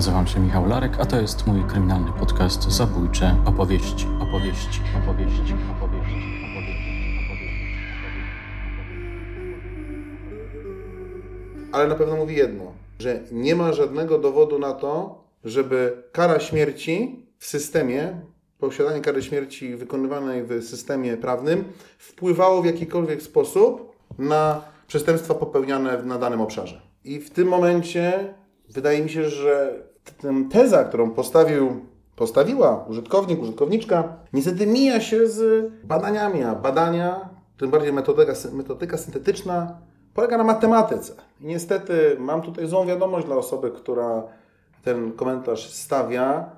nazywam się Michał Larek, a to jest mój kryminalny podcast Zabójcze opowieści, opowieści, opowieści, opowieści, Ale na pewno mówi jedno, że nie ma żadnego dowodu na to, żeby kara śmierci w systemie, posiadanie kary śmierci wykonywanej w systemie prawnym wpływało w jakikolwiek sposób na przestępstwa popełniane na danym obszarze. I w tym momencie wydaje mi się, że teza, którą postawił, postawiła użytkownik, użytkowniczka, niestety mija się z badaniami, a badania, tym bardziej metodyka, metodyka syntetyczna, polega na matematyce. I niestety mam tutaj złą wiadomość dla osoby, która ten komentarz stawia.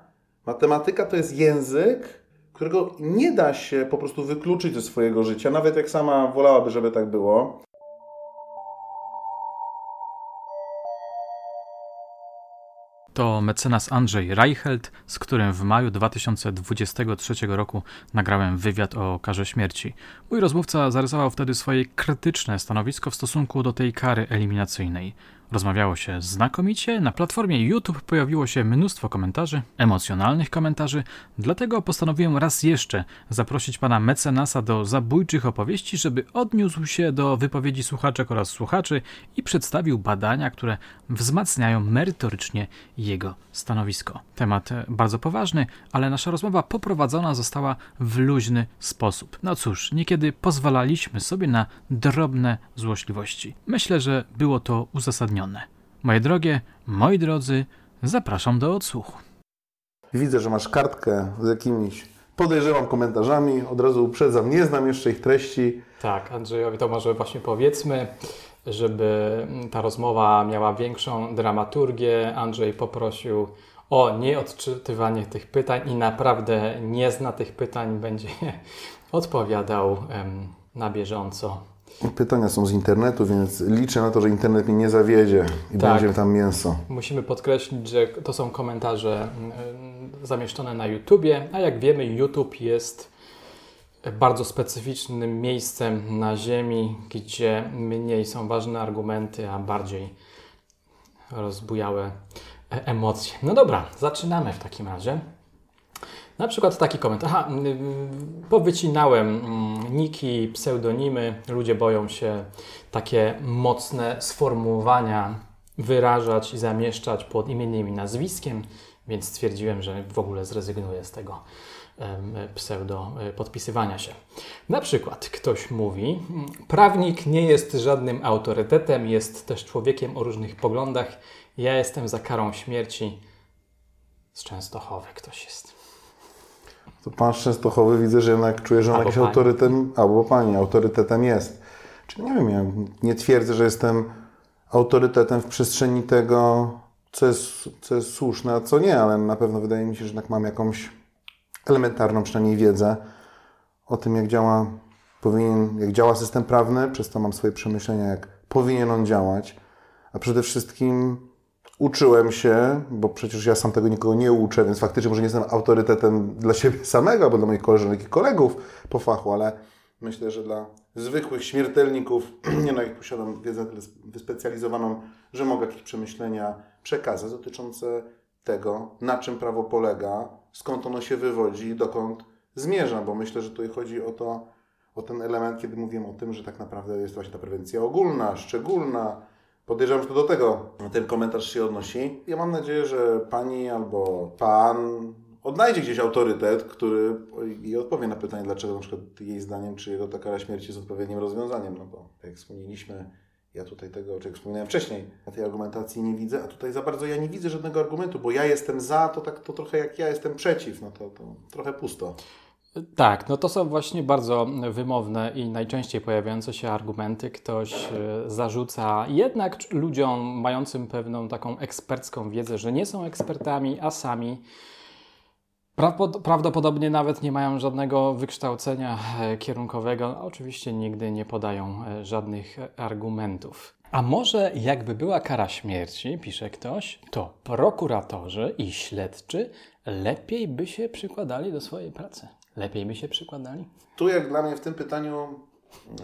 Matematyka to jest język, którego nie da się po prostu wykluczyć ze swojego życia, nawet jak sama wolałaby, żeby tak było. To mecenas Andrzej Reichelt, z którym w maju 2023 roku nagrałem wywiad o karze śmierci. Mój rozmówca zarysował wtedy swoje krytyczne stanowisko w stosunku do tej kary eliminacyjnej. Rozmawiało się znakomicie, na platformie YouTube pojawiło się mnóstwo komentarzy, emocjonalnych komentarzy, dlatego postanowiłem raz jeszcze zaprosić pana mecenasa do zabójczych opowieści, żeby odniósł się do wypowiedzi słuchaczek oraz słuchaczy i przedstawił badania, które wzmacniają merytorycznie jego stanowisko. Temat bardzo poważny, ale nasza rozmowa poprowadzona została w luźny sposób. No cóż, niekiedy pozwalaliśmy sobie na drobne złośliwości. Myślę, że było to uzasadnione. Moje drogie, moi drodzy, zapraszam do odsłuchu. Widzę, że masz kartkę z jakimiś podejrzewam komentarzami, od razu uprzedzam, nie znam jeszcze ich treści. Tak, Andrzejowi to może właśnie powiedzmy, żeby ta rozmowa miała większą dramaturgię. Andrzej poprosił o nieodczytywanie tych pytań i naprawdę nie zna tych pytań, będzie odpowiadał em, na bieżąco. Pytania są z internetu, więc liczę na to, że internet mnie nie zawiedzie i Tak. będzie tam mięso. Musimy podkreślić, że to są komentarze mm, zamieszczone na YouTubie, a jak wiemy, YouTube jest bardzo specyficznym miejscem na Ziemi, gdzie mniej są ważne argumenty, a bardziej rozbujałe e- emocje. No dobra, zaczynamy w takim razie. Na przykład taki komentarz. Aha, mm, powycinałem mm, niki, pseudonimy. Ludzie boją się takie mocne sformułowania wyrażać i zamieszczać pod imieniem i nazwiskiem, więc stwierdziłem, że w ogóle zrezygnuję z tego pseudo e, podpisywania się. Na przykład ktoś mówi: Prawnik nie jest żadnym autorytetem, jest też człowiekiem o różnych poglądach. Ja jestem za karą śmierci. Z Częstochowy ktoś jest. To pan Częstochowy widzę, że jednak czuje, że on Albo jakiś pani. autorytetem, albo pani, autorytetem jest. Czy nie wiem, ja nie twierdzę, że jestem autorytetem w przestrzeni tego, co jest, co jest słuszne, a co nie, ale na pewno wydaje mi się, że jednak mam jakąś elementarną przynajmniej wiedzę o tym, jak działa, powinien, jak działa system prawny, przez to mam swoje przemyślenia, jak powinien on działać, a przede wszystkim uczyłem się, bo przecież ja sam tego nikogo nie uczę, więc faktycznie może nie jestem autorytetem dla siebie samego, albo dla moich koleżanek i kolegów po fachu, ale myślę, że dla zwykłych śmiertelników, nie no, jak posiadam wiedzę wyspecjalizowaną, że mogę jakieś przemyślenia przekazać dotyczące tego, na czym prawo polega, skąd ono się wywodzi i dokąd zmierza, bo myślę, że tutaj chodzi o to, o ten element, kiedy mówiłem o tym, że tak naprawdę jest właśnie ta prewencja ogólna, szczególna. Podejrzewam, że to do tego ten komentarz się odnosi. Ja mam nadzieję, że pani albo pan odnajdzie gdzieś autorytet, który i odpowie na pytanie, dlaczego na przykład jej zdaniem, czy jego ta kara śmierci jest odpowiednim rozwiązaniem. No bo tak jak wspomnieliśmy, ja tutaj tego, czy jak wspominałem wcześniej, tej argumentacji nie widzę, a tutaj za bardzo ja nie widzę żadnego argumentu, bo ja jestem za, to tak to trochę jak ja jestem przeciw, no to, to trochę pusto. Tak, no to są właśnie bardzo wymowne i najczęściej pojawiające się argumenty. Ktoś e, zarzuca jednak ludziom mającym pewną taką ekspercką wiedzę, że nie są ekspertami, a sami prawdopod- prawdopodobnie nawet nie mają żadnego wykształcenia e, kierunkowego. Oczywiście nigdy nie podają e, żadnych argumentów. A może jakby była kara śmierci, pisze ktoś, to prokuratorzy i śledczy lepiej by się przykładali do swojej pracy. Lepiej by się przykładali? Tu jak dla mnie w tym pytaniu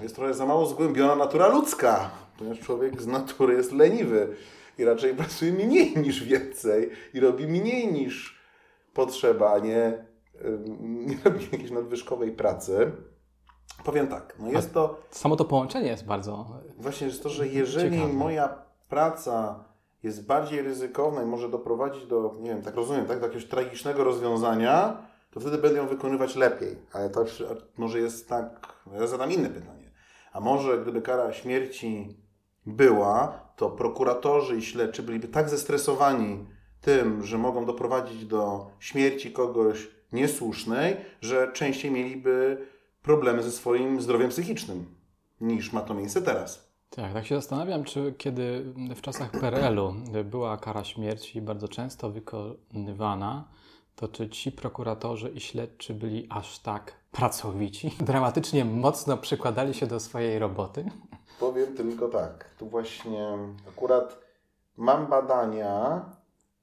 jest trochę za mało zgłębiona natura ludzka, ponieważ człowiek z natury jest leniwy. i raczej pracuje mniej niż więcej i robi mniej niż potrzeba, a nie, nie robi jakiejś nadwyżkowej pracy. Powiem tak, no jest to... Samo to połączenie jest bardzo Właśnie jest to, że jeżeli ciekawe. moja praca jest bardziej ryzykowna i może doprowadzić do, nie wiem, tak rozumiem, tak, do jakiegoś tragicznego rozwiązania, to wtedy będę ją wykonywać lepiej. Ale to może jest tak, ja zadam inne pytanie. A może gdyby kara śmierci była, to prokuratorzy i śledczy byliby tak zestresowani tym, że mogą doprowadzić do śmierci kogoś niesłusznej, że częściej mieliby problemy ze swoim zdrowiem psychicznym niż ma to miejsce teraz. Tak, tak się zastanawiam, czy kiedy w czasach PRL-u była kara śmierci bardzo często wykonywana, to czy ci prokuratorzy i śledczy byli aż tak pracowici, dramatycznie mocno przykładali się do swojej roboty? Powiem tylko tak. Tu właśnie akurat mam badania.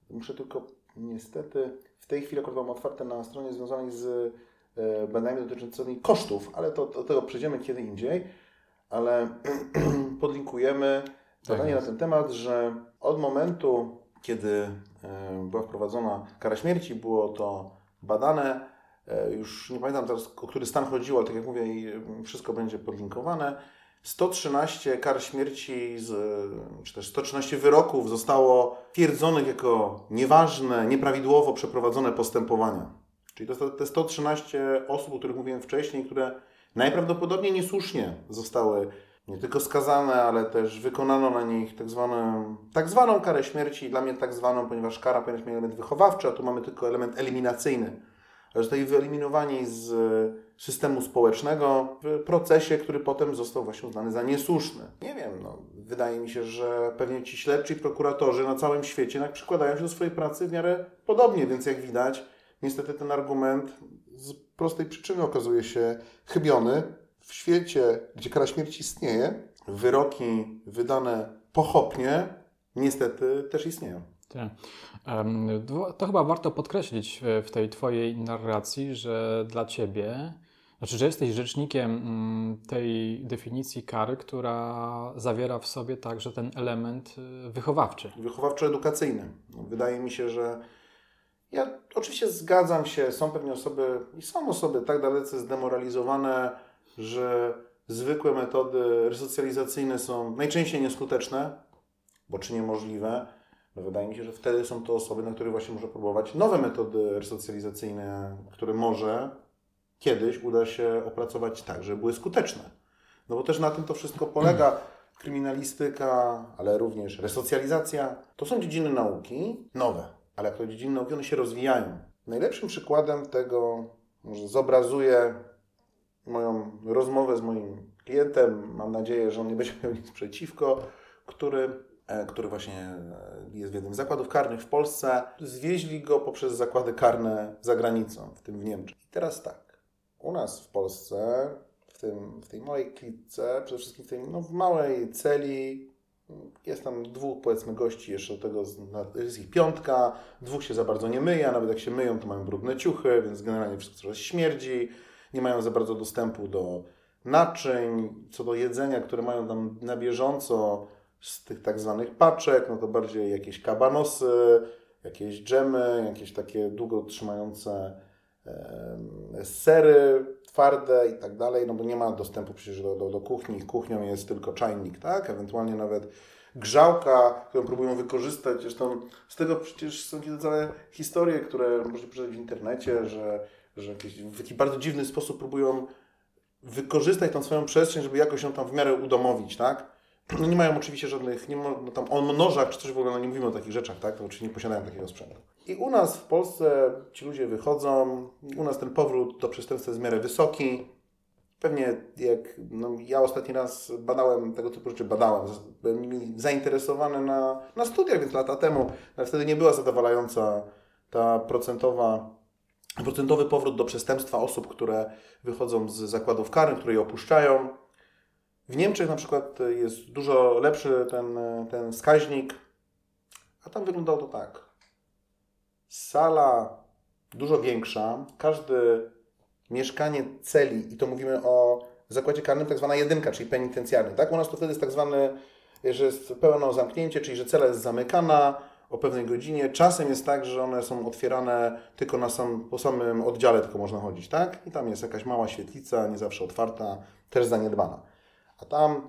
Muszę tylko niestety w tej chwili akurat mam otwarte na stronie związanej z e, badaniami dotyczącymi kosztów, ale to do tego przejdziemy kiedy indziej. Ale podlinkujemy tak badanie na ten temat, że od momentu, kiedy była wprowadzona kara śmierci, było to badane. E, już nie pamiętam teraz, o który stan chodziło, ale tak jak mówię, wszystko będzie podlinkowane 113 kar śmierci, z, czy też 113 wyroków zostało twierdzonych jako nieważne, nieprawidłowo przeprowadzone postępowania. Czyli to te 113 osób, o których mówiłem wcześniej, które najprawdopodobniej niesłusznie zostały nie tylko skazane, ale też wykonano na nich tak zwaną, tak zwaną karę śmierci. Dla mnie tak zwaną, ponieważ kara powinna mieć element wychowawczy, a tu mamy tylko element eliminacyjny zostali wyeliminowani z systemu społecznego w procesie, który potem został właśnie uznany za niesłuszny. Nie wiem, no, wydaje mi się, że pewnie ci śledczy prokuratorzy na całym świecie jednak przykładają się do swojej pracy w miarę podobnie, więc jak widać, niestety ten argument z prostej przyczyny okazuje się chybiony. W świecie, gdzie kara śmierci istnieje, wyroki wydane pochopnie niestety też istnieją. Tak. To chyba warto podkreślić w tej Twojej narracji, że dla Ciebie, znaczy, że jesteś rzecznikiem mm, tej definicji kary, która zawiera w sobie także ten element y, wychowawczy. Wychowawczo-edukacyjny. Wydaje mi się, że ja oczywiście zgadzam się, są pewnie osoby i są osoby tak dalece zdemoralizowane, że zwykłe metody resocjalizacyjne są najczęściej nieskuteczne, bo czy niemożliwe no wydaje mi się, że wtedy są to osoby, na których właśnie można próbować nowe metody resocjalizacyjne, które może kiedyś uda się opracować tak, żeby były skuteczne. No bo też na tym to wszystko polega. Kryminalistyka, ale również resocjalizacja. To są dziedziny nauki nowe, ale jak to dziedziny nauki, one się rozwijają. Najlepszym przykładem tego, może zobrazuję moją rozmowę z moim klientem, mam nadzieję, że on nie będzie miał nic przeciwko, który E, który właśnie e, jest w jednym z zakładów karnych w Polsce. Zwieźli go poprzez zakłady karne za granicą, w tym w Niemczech. I teraz tak, u nas w Polsce, w, tym, w tej małej klitce, przede wszystkim w tej no, w małej celi, jest tam dwóch, powiedzmy, gości, jeszcze do tego jest ich piątka, dwóch się za bardzo nie myje, a nawet jak się myją, to mają brudne ciuchy, więc generalnie wszystko coraz śmierdzi, nie mają za bardzo dostępu do naczyń, co do jedzenia, które mają tam na bieżąco, z tych tak zwanych paczek, no to bardziej jakieś kabanosy, jakieś dżemy, jakieś takie długo trzymające sery twarde i tak dalej, no bo nie ma dostępu przecież do, do, do kuchni. Kuchnią jest tylko czajnik, tak? Ewentualnie nawet grzałka, którą próbują wykorzystać. Zresztą z tego przecież są całe historie, które można przeczytać w internecie, że, że w taki bardzo dziwny sposób próbują wykorzystać tą swoją przestrzeń, żeby jakoś ją tam w miarę udomowić, tak? No nie mają oczywiście żadnych, nie ma, no tam o nożach czy coś w ogóle, no nie mówimy o takich rzeczach, tak? Oczywiście nie posiadają takiego sprzętu. I u nas w Polsce ci ludzie wychodzą, u nas ten powrót do przestępstwa jest w miarę wysoki. Pewnie jak no, ja ostatni raz badałem tego typu rzeczy, badałem, byłem zainteresowany na, na studiach, więc lata temu, ale wtedy nie była zadowalająca ta procentowa, procentowy powrót do przestępstwa osób, które wychodzą z zakładów karnych, które je opuszczają. W Niemczech na przykład jest dużo lepszy ten, ten wskaźnik, a tam wyglądało to tak. Sala dużo większa, każdy mieszkanie celi, i to mówimy o zakładzie karnym, tak zwana jedynka, czyli penitencjarny. Tak? U nas to wtedy jest tak zwany że jest pełno zamknięcie, czyli że cela jest zamykana o pewnej godzinie. Czasem jest tak, że one są otwierane tylko na sam, po samym oddziale tylko można chodzić, tak? I tam jest jakaś mała świetlica, nie zawsze otwarta, też zaniedbana. A tam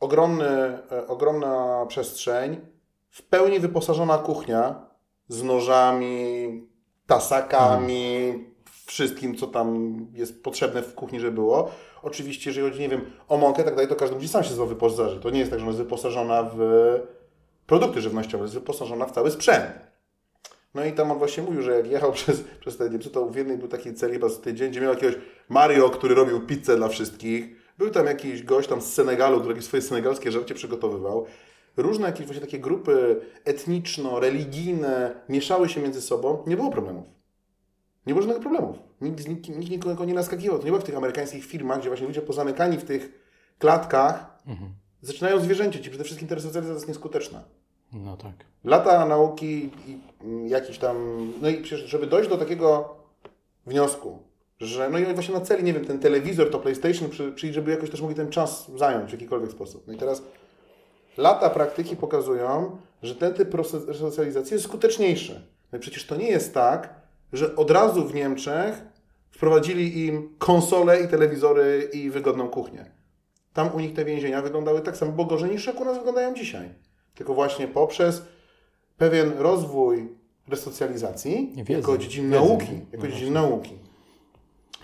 ogromny, e, ogromna przestrzeń, w pełni wyposażona kuchnia z nożami, tasakami, wszystkim, co tam jest potrzebne w kuchni, żeby było. Oczywiście, jeżeli chodzi, nie wiem, o mąkę, tak dalej, to każdy musi sam się wyposaży. To nie jest tak, że ona jest wyposażona w produkty żywnościowe, wyposażona w cały sprzęt. No i tam on właśnie mówił, że jak jechał przez, przez te Niemcy, to w jednej był taki cel chyba z tydzień, gdzie miał jakiegoś Mario, który robił pizzę dla wszystkich. Był tam jakiś gość tam z Senegalu, który swoje senegalskie żarcie przygotowywał. Różne jakieś właśnie takie grupy etniczno-religijne mieszały się między sobą. Nie było problemów. Nie było żadnych problemów. Nikt, nikt, nikt nikogo nie naskakiwał. To nie było w tych amerykańskich firmach, gdzie właśnie ludzie pozamykani w tych klatkach mhm. zaczynają zwierzęcić i przede wszystkim ta resocjalizacja jest nieskuteczna. No tak. Lata nauki i jakiś tam... No i przecież, żeby dojść do takiego wniosku, że no i właśnie na celi, nie wiem, ten telewizor, to PlayStation, czyli żeby jakoś też mogli ten czas zająć w jakikolwiek sposób. No i teraz lata praktyki pokazują, że ten typ resocjalizacji jest skuteczniejszy. No i przecież to nie jest tak, że od razu w Niemczech wprowadzili im konsole i telewizory i wygodną kuchnię. Tam u nich te więzienia wyglądały tak samo, bo gorzej niż u nas wyglądają dzisiaj. Tylko właśnie poprzez pewien rozwój resocjalizacji wiedzy, jako dziedzin nauki, jako no dziedzin nauki.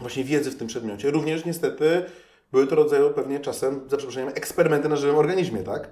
Właśnie wiedzy w tym przedmiocie. Również niestety były to rodzaju pewnie czasem, za przeproszeniem, eksperymenty na żywym organizmie, tak?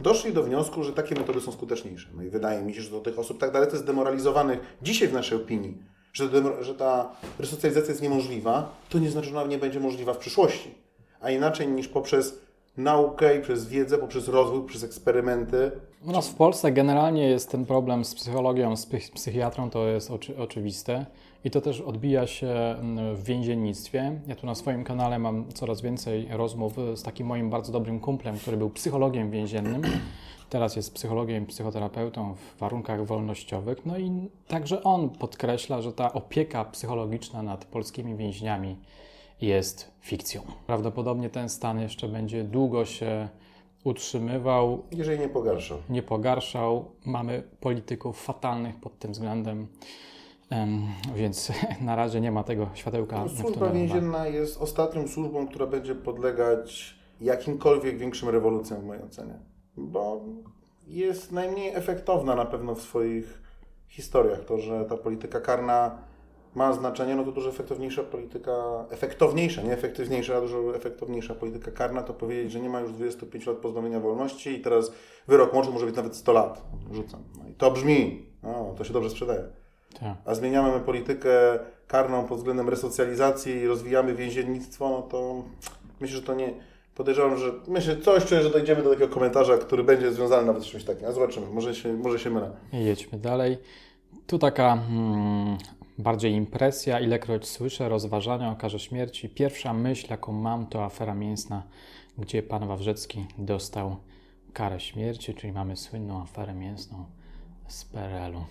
Doszli do wniosku, że takie metody są skuteczniejsze. No i wydaje mi się, że do tych osób tak dalece zdemoralizowanych dzisiaj w naszej opinii, że, że ta resocjalizacja jest niemożliwa, to nie znaczy, że ona nie będzie możliwa w przyszłości. A inaczej niż poprzez naukę i przez wiedzę, poprzez rozwój, przez eksperymenty. U nas w Polsce generalnie jest ten problem z psychologią, z psychiatrą, to jest oczy, oczywiste. I to też odbija się mm, w więziennictwie. Ja tu na swoim kanale mam coraz więcej rozmów z takim moim bardzo dobrym kumplem, który był psychologiem więziennym. Teraz jest psychologiem psychoterapeutą w warunkach wolnościowych. No i także on podkreśla, że ta opieka psychologiczna nad polskimi więźniami jest fikcją. Prawdopodobnie ten stan jeszcze będzie długo się utrzymywał. Jeżeli nie pogarszał. Nie pogarszał. Mamy polityków fatalnych pod tym względem. Więc na razie nie ma tego światełka. No, służba więzienna jest ostatnią służbą, która będzie podlegać jakimkolwiek większym rewolucjom w mojej ocenie. Bo jest najmniej efektowna na pewno w swoich historiach. To, że ta polityka karna ma znaczenie, no to dużo efektowniejsza polityka, efektowniejsza, nie efektywniejsza, a dużo efektowniejsza polityka karna to powiedzieć, że nie ma już 25 lat pozbawienia wolności i teraz wyrok może może być nawet 100 lat. Rzucam. No i to brzmi, no, to się dobrze sprzedaje. Tak. A zmieniamy politykę karną pod względem resocjalizacji i rozwijamy więziennictwo, no to myślę, że to nie. Podejrzewam, że myślę, coś czuję, że dojdziemy do takiego komentarza, który będzie związany nawet z czymś takim. A zobaczymy, może się, może się mylę. Jedźmy dalej. Tu taka hmm, bardziej impresja, ilekroć słyszę rozważania o karze śmierci. Pierwsza myśl, jaką mam, to afera mięsna, gdzie pan Wawrzecki dostał karę śmierci, czyli mamy słynną aferę mięsną z PRL-u.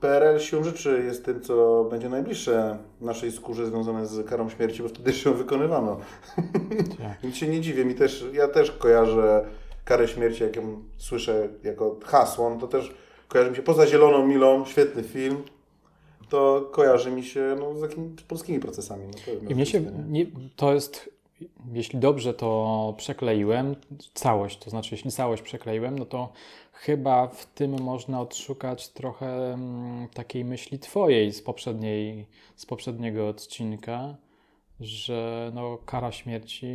PRL siłą rzeczy jest tym, co będzie najbliższe naszej skórze związane z karą śmierci, bo wtedy się wykonywano. Tak. Więc się nie dziwię. Mi też, ja też kojarzę karę śmierci, jak ją słyszę jako hasło, no to też kojarzy mi się poza Zieloną Milą, świetny film, to kojarzy mi się no, z jakimiś polskimi procesami. No, I mnie się, nie, to jest jeśli dobrze to przekleiłem, całość, to znaczy jeśli całość przekleiłem, no to chyba w tym można odszukać trochę mm, takiej myśli Twojej z, poprzedniej, z poprzedniego odcinka, że no, kara śmierci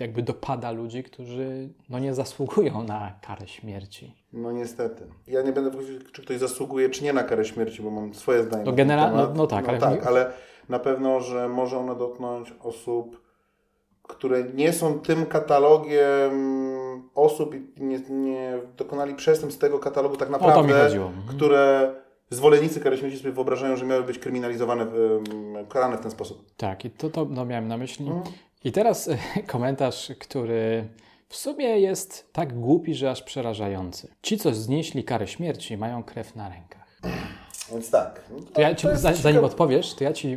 jakby dopada ludzi, którzy no, nie zasługują na karę śmierci. No niestety. Ja nie będę mówił, czy ktoś zasługuje, czy nie na karę śmierci, bo mam swoje zdanie. To generalnie, no, no, tak, no, ale... tak, ale na pewno, że może ona dotknąć osób które nie są tym katalogiem osób i nie, nie dokonali przestępstw z tego katalogu tak naprawdę, mhm. które zwolennicy kary śmierci sobie wyobrażają, że miały być kryminalizowane, karane w ten sposób. Tak, i to, to no, miałem na myśli. Mhm. I teraz komentarz, który w sumie jest tak głupi, że aż przerażający. Ci, co znieśli karę śmierci, mają krew na rękach. Więc tak. To ja ci, zanim odpowiesz, to ja Ci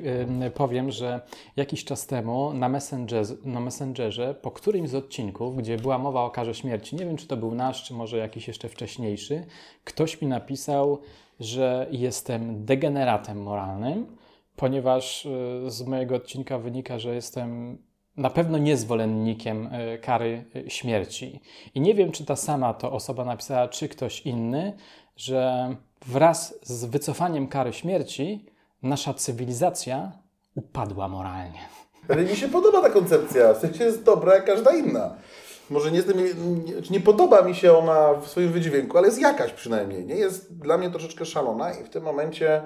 y, powiem, że jakiś czas temu na Messengerze, na Messengerze, po którymś z odcinków, gdzie była mowa o karze śmierci, nie wiem czy to był nasz, czy może jakiś jeszcze wcześniejszy, ktoś mi napisał, że jestem degeneratem moralnym, ponieważ y, z mojego odcinka wynika, że jestem na pewno nie zwolennikiem y, kary y, śmierci. I nie wiem, czy ta sama to osoba napisała, czy ktoś inny, że wraz z wycofaniem kary śmierci nasza cywilizacja upadła moralnie. Ale mi się podoba ta koncepcja, w sensie jest dobra jak każda inna. Może nie, jestem, nie, podoba mi się ona w swoim wydźwięku, ale jest jakaś przynajmniej. Nie jest dla mnie troszeczkę szalona i w tym momencie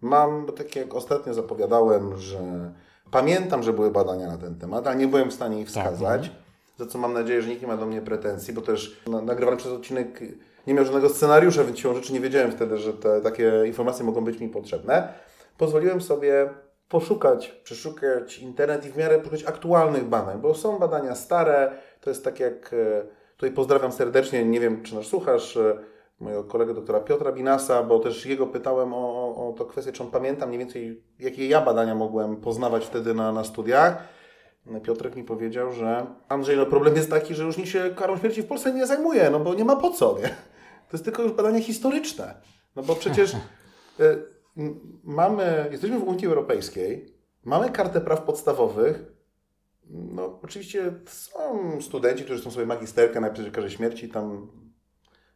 mam, tak jak ostatnio zapowiadałem, że pamiętam, że były badania na ten temat, ale nie byłem w stanie ich tak, wskazać. Tak, za co mam nadzieję, że nikt nie ma do mnie pretensji, bo też nagrywany przez odcinek nie miał żadnego scenariusza, więc siłą rzeczy nie wiedziałem wtedy, że te takie informacje mogą być mi potrzebne. Pozwoliłem sobie poszukać, przeszukać internet i w miarę poszukać aktualnych badań, bo są badania stare, to jest tak jak, e, tutaj pozdrawiam serdecznie, nie wiem czy nas słuchasz, e, mojego kolegę doktora Piotra Binasa, bo też jego pytałem o, o, o kwestię, czy on pamięta mniej więcej, jakie ja badania mogłem poznawać wtedy na, na studiach. Piotrek mi powiedział, że Andrzej, no problem jest taki, że już nikt się karą śmierci w Polsce nie zajmuje, no bo nie ma po co, nie? To jest tylko już badanie historyczne. No bo przecież y, mamy, jesteśmy w Unii Europejskiej, mamy kartę praw podstawowych, no oczywiście są studenci, którzy chcą sobie magisterkę najpierw karze śmierci tam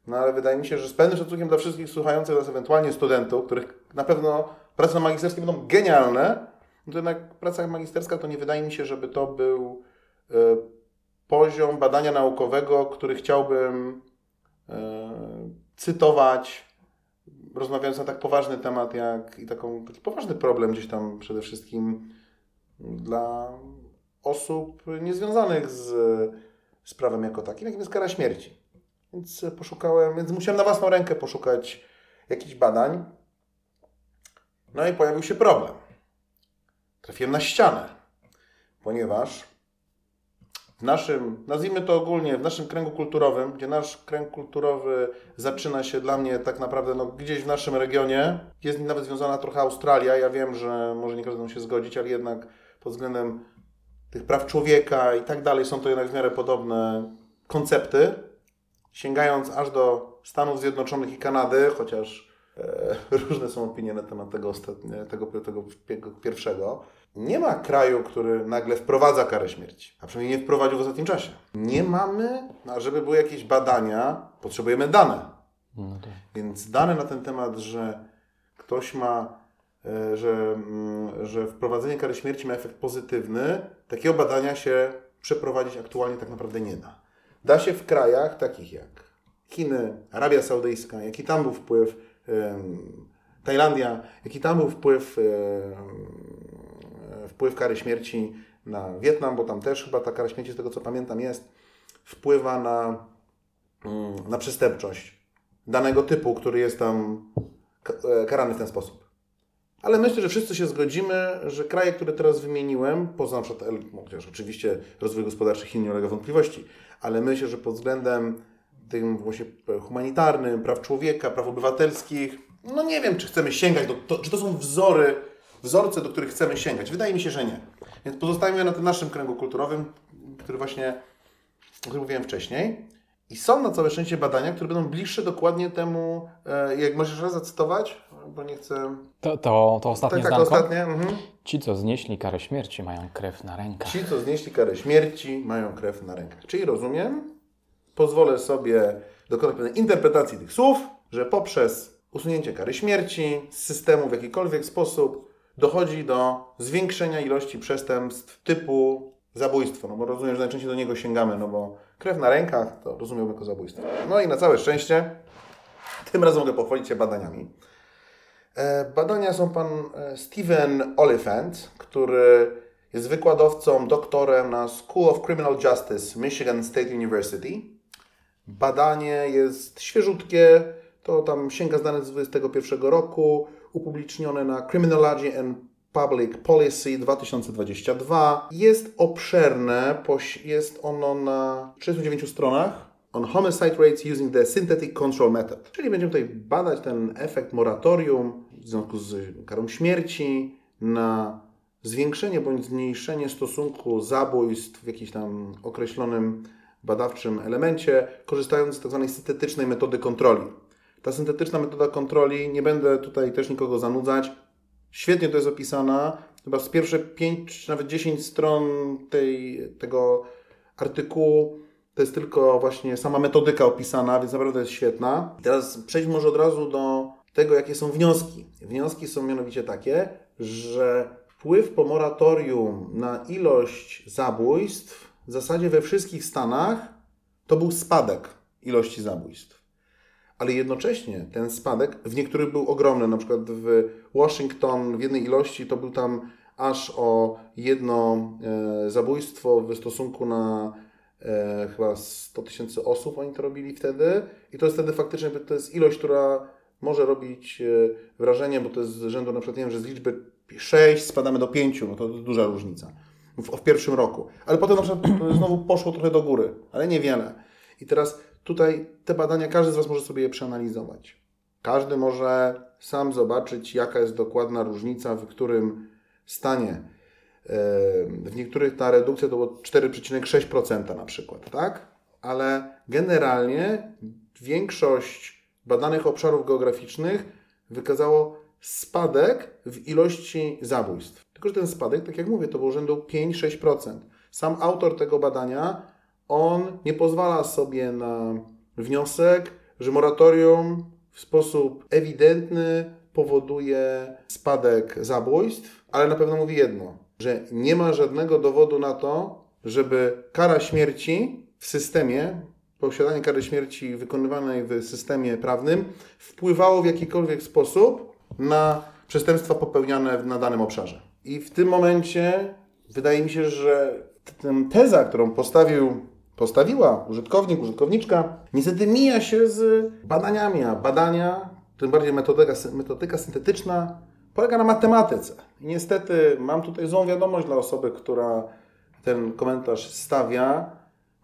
no ale wydaje mi się, że z pewnym szacunkiem dla wszystkich słuchających nas ewentualnie studentów, których na pewno prace magisterskie będą genialne, no to jednak praca magisterska to nie wydaje mi się, żeby to był y, poziom badania naukowego, który chciałbym y, cytować, rozmawiając na tak poważny temat jak i taką, taki poważny problem gdzieś tam przede wszystkim dla osób niezwiązanych z, z prawem jako takim, jakim jest kara śmierci. Więc poszukałem, więc musiałem na własną rękę poszukać jakichś badań. No i pojawił się problem. Trafiłem na ścianę, ponieważ w naszym, nazwijmy to ogólnie, w naszym kręgu kulturowym, gdzie nasz kręg kulturowy zaczyna się dla mnie tak naprawdę no, gdzieś w naszym regionie, jest nawet związana trochę Australia. Ja wiem, że może nie każdy się zgodzić, ale jednak pod względem tych praw człowieka i tak dalej są to jednak w miarę podobne koncepty sięgając aż do Stanów Zjednoczonych i Kanady, chociaż e, różne są opinie na temat tego, ostatnie, tego, tego, pierwszego, nie ma kraju, który nagle wprowadza karę śmierci, a przynajmniej nie wprowadził w ostatnim czasie. Nie mamy, a żeby były jakieś badania, potrzebujemy dane. No tak. Więc dane na ten temat, że ktoś ma, e, że, mm, że wprowadzenie kary śmierci ma efekt pozytywny, takiego badania się przeprowadzić aktualnie tak naprawdę nie da da się w krajach takich jak Chiny, Arabia Saudyjska, jaki tam był wpływ, Tajlandia, jaki tam był wpływ, wpływ kary śmierci na Wietnam, bo tam też chyba ta kara śmierci, z tego co pamiętam, jest, wpływa na, mm, na przestępczość danego typu, który jest tam e, karany w ten sposób. Ale myślę, że wszyscy się zgodzimy, że kraje, które teraz wymieniłem, poza na przykład, chociaż oczywiście rozwój gospodarczy Chin nie ulega wątpliwości, ale myślę, że pod względem tym właśnie humanitarnym, praw człowieka, praw obywatelskich, no nie wiem, czy chcemy sięgać, do, to, czy to są wzory, wzorce, do których chcemy sięgać. Wydaje mi się, że nie. Więc pozostajemy na tym naszym kręgu kulturowym, który właśnie, o którym mówiłem wcześniej. I są na całe szczęście badania, które będą bliższe dokładnie temu, e, jak możesz raz zacytować, bo nie chcę... To, to, to ostatnie tak, tak, ostatnie. Mhm. Ci, co znieśli karę śmierci, mają krew na rękach. Ci, co znieśli karę śmierci, mają krew na rękach. Czyli rozumiem, pozwolę sobie dokonać pewnej interpretacji tych słów, że poprzez usunięcie kary śmierci z systemu w jakikolwiek sposób dochodzi do zwiększenia ilości przestępstw typu zabójstwo. No bo rozumiem, że najczęściej do niego sięgamy, no bo krew na rękach to rozumiem jako zabójstwo. No i na całe szczęście, tym razem mogę pochwalić się badaniami. E, badania są pan e, Steven Oliphant, który jest wykładowcą, doktorem na School of Criminal Justice Michigan State University. Badanie jest świeżutkie, to tam sięga z danych z 2021 roku, upublicznione na Criminology and Public Policy 2022. Jest obszerne, jest ono na 39 stronach on homicide rates using the synthetic control method. Czyli będziemy tutaj badać ten efekt moratorium w związku z karą śmierci, na zwiększenie bądź zmniejszenie stosunku zabójstw w jakimś tam określonym badawczym elemencie, korzystając z tzw. Tak syntetycznej metody kontroli. Ta syntetyczna metoda kontroli, nie będę tutaj też nikogo zanudzać, świetnie to jest opisana. Chyba z pierwsze 5 czy nawet 10 stron tej, tego artykułu to jest tylko właśnie sama metodyka opisana, więc naprawdę jest świetna. Teraz przejdźmy może od razu do tego, jakie są wnioski. Wnioski są mianowicie takie, że wpływ po moratorium na ilość zabójstw w zasadzie we wszystkich stanach to był spadek ilości zabójstw. Ale jednocześnie ten spadek w niektórych był ogromny. Na przykład w Washington w jednej ilości to był tam aż o jedno e, zabójstwo w stosunku na e, chyba 100 tysięcy osób oni to robili wtedy. I to jest wtedy faktycznie to jest ilość, która może robić e, wrażenie, bo to jest z rzędu na przykład, nie wiem, że z liczby 6 spadamy do 5, no to duża różnica w, w pierwszym roku. Ale potem na przykład znowu poszło trochę do góry, ale niewiele. I teraz tutaj te badania, każdy z Was może sobie je przeanalizować. Każdy może sam zobaczyć, jaka jest dokładna różnica, w którym stanie. E, w niektórych ta redukcja to było 4,6% na przykład, tak? Ale generalnie większość badanych obszarów geograficznych wykazało spadek w ilości zabójstw. Tylko, że ten spadek, tak jak mówię, to był rzędu 5-6%. Sam autor tego badania, on nie pozwala sobie na wniosek, że moratorium w sposób ewidentny powoduje spadek zabójstw, ale na pewno mówi jedno, że nie ma żadnego dowodu na to, żeby kara śmierci w systemie, posiadanie kary śmierci wykonywanej w systemie prawnym wpływało w jakikolwiek sposób na przestępstwa popełniane na danym obszarze. I w tym momencie wydaje mi się, że teza, którą postawił, postawiła użytkownik, użytkowniczka, niestety mija się z badaniami, a badania, tym bardziej metodyka, metodyka syntetyczna, polega na matematyce. I niestety mam tutaj złą wiadomość dla osoby, która ten komentarz stawia.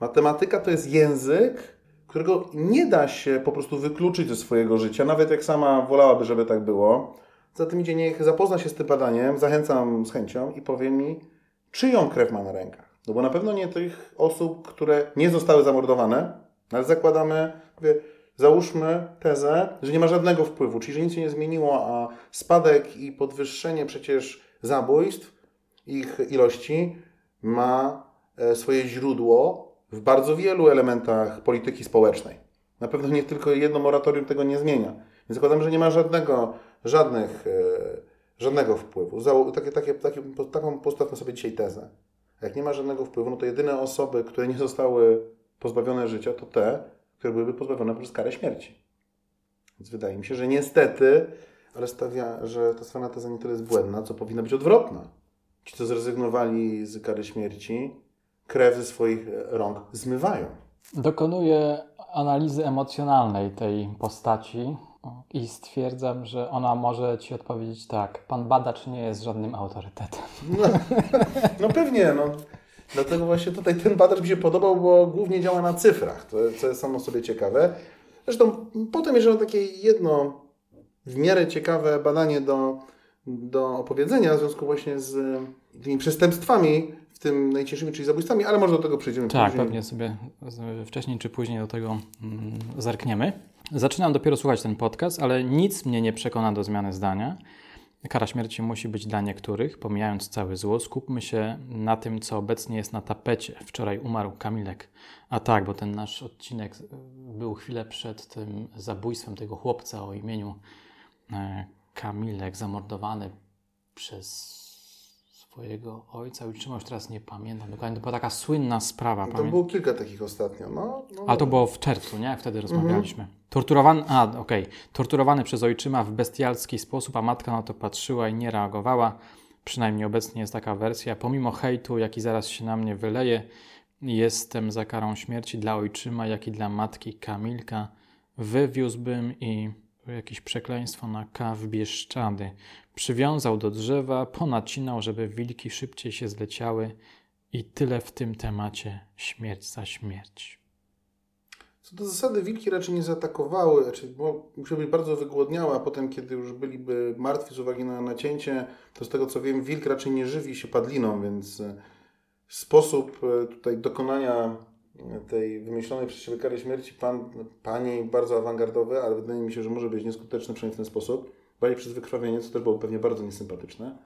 Matematyka to jest język, którego nie da się po prostu wykluczyć ze swojego życia, nawet jak sama wolałaby, żeby tak było. Za tym idzie, niech zapozna się z tym badaniem, zachęcam z chęcią i powie mi, czyją krew ma na rękach. No bo na pewno nie tych osób, które nie zostały zamordowane, ale zakładamy, mówię, załóżmy tezę, że nie ma żadnego wpływu, czyli że nic się nie zmieniło, a spadek i podwyższenie przecież zabójstw, ich ilości ma e, swoje źródło w bardzo wielu elementach polityki społecznej. Na pewno nie tylko jedno moratorium tego nie zmienia. Więc zakładam, że nie ma żadnego, żadnych, e, żadnego wpływu. Takie, takie, takie, taką postawmy sobie dzisiaj tezę. Jak nie ma żadnego wpływu, no to jedyne osoby, które nie zostały pozbawione życia, to te, które byłyby pozbawione przez karę śmierci. Więc wydaje mi się, że niestety, ale stawia, że ta strona teza nie tyle jest błędna, co powinna być odwrotna. Ci, co zrezygnowali z kary śmierci, krew ze swoich rąk zmywają. Dokonuję analizy emocjonalnej tej postaci i stwierdzam, że ona może Ci odpowiedzieć tak. Pan badacz nie jest żadnym autorytetem. No, no pewnie, no. Dlatego właśnie tutaj ten badacz mi się podobał, bo głównie działa na cyfrach, to, co jest samo sobie ciekawe. Zresztą potem jeszcze mam takie jedno w miarę ciekawe badanie do, do opowiedzenia w związku właśnie z tymi przestępstwami, w tym najcięższymi, czyli zabójstwami, ale może do tego przejdziemy tak, później. Pewnie sobie wcześniej czy później do tego mm, zerkniemy. Zaczynam dopiero słuchać ten podcast, ale nic mnie nie przekona do zmiany zdania. Kara śmierci musi być dla niektórych, pomijając cały zło. Skupmy się na tym, co obecnie jest na tapecie. Wczoraj umarł Kamilek. A tak, bo ten nasz odcinek był chwilę przed tym zabójstwem tego chłopca o imieniu e, Kamilek, zamordowany przez swojego ojca, ojczyma, już teraz nie pamiętam dokładnie, to była taka słynna sprawa. To było kilka takich ostatnio, no. no Ale to było w czerwcu, nie? Jak wtedy rozmawialiśmy. Mhm. Torturowany, a okej, okay. torturowany przez ojczyma w bestialski sposób, a matka na to patrzyła i nie reagowała. Przynajmniej obecnie jest taka wersja. Pomimo hejtu, jaki zaraz się na mnie wyleje, jestem za karą śmierci dla ojczyma, jak i dla matki Kamilka. Wywiózłbym i jakieś przekleństwo na K w Bieszczady. Przywiązał do drzewa, ponacinał, żeby wilki szybciej się zleciały i tyle w tym temacie śmierć za śmierć. Co do zasady wilki raczej nie zaatakowały, znaczy, bo musiały być bardzo wygłodniałe, a potem, kiedy już byliby martwi z uwagi na nacięcie, to z tego co wiem, wilk raczej nie żywi się padliną, więc e, sposób e, tutaj dokonania e, tej wymyślonej przez siebie kary śmierci pan, pani bardzo awangardowy, ale wydaje mi się, że może być nieskuteczny przynajmniej w ten sposób, bardziej przez wykrwawienie, co też było pewnie bardzo niesympatyczne.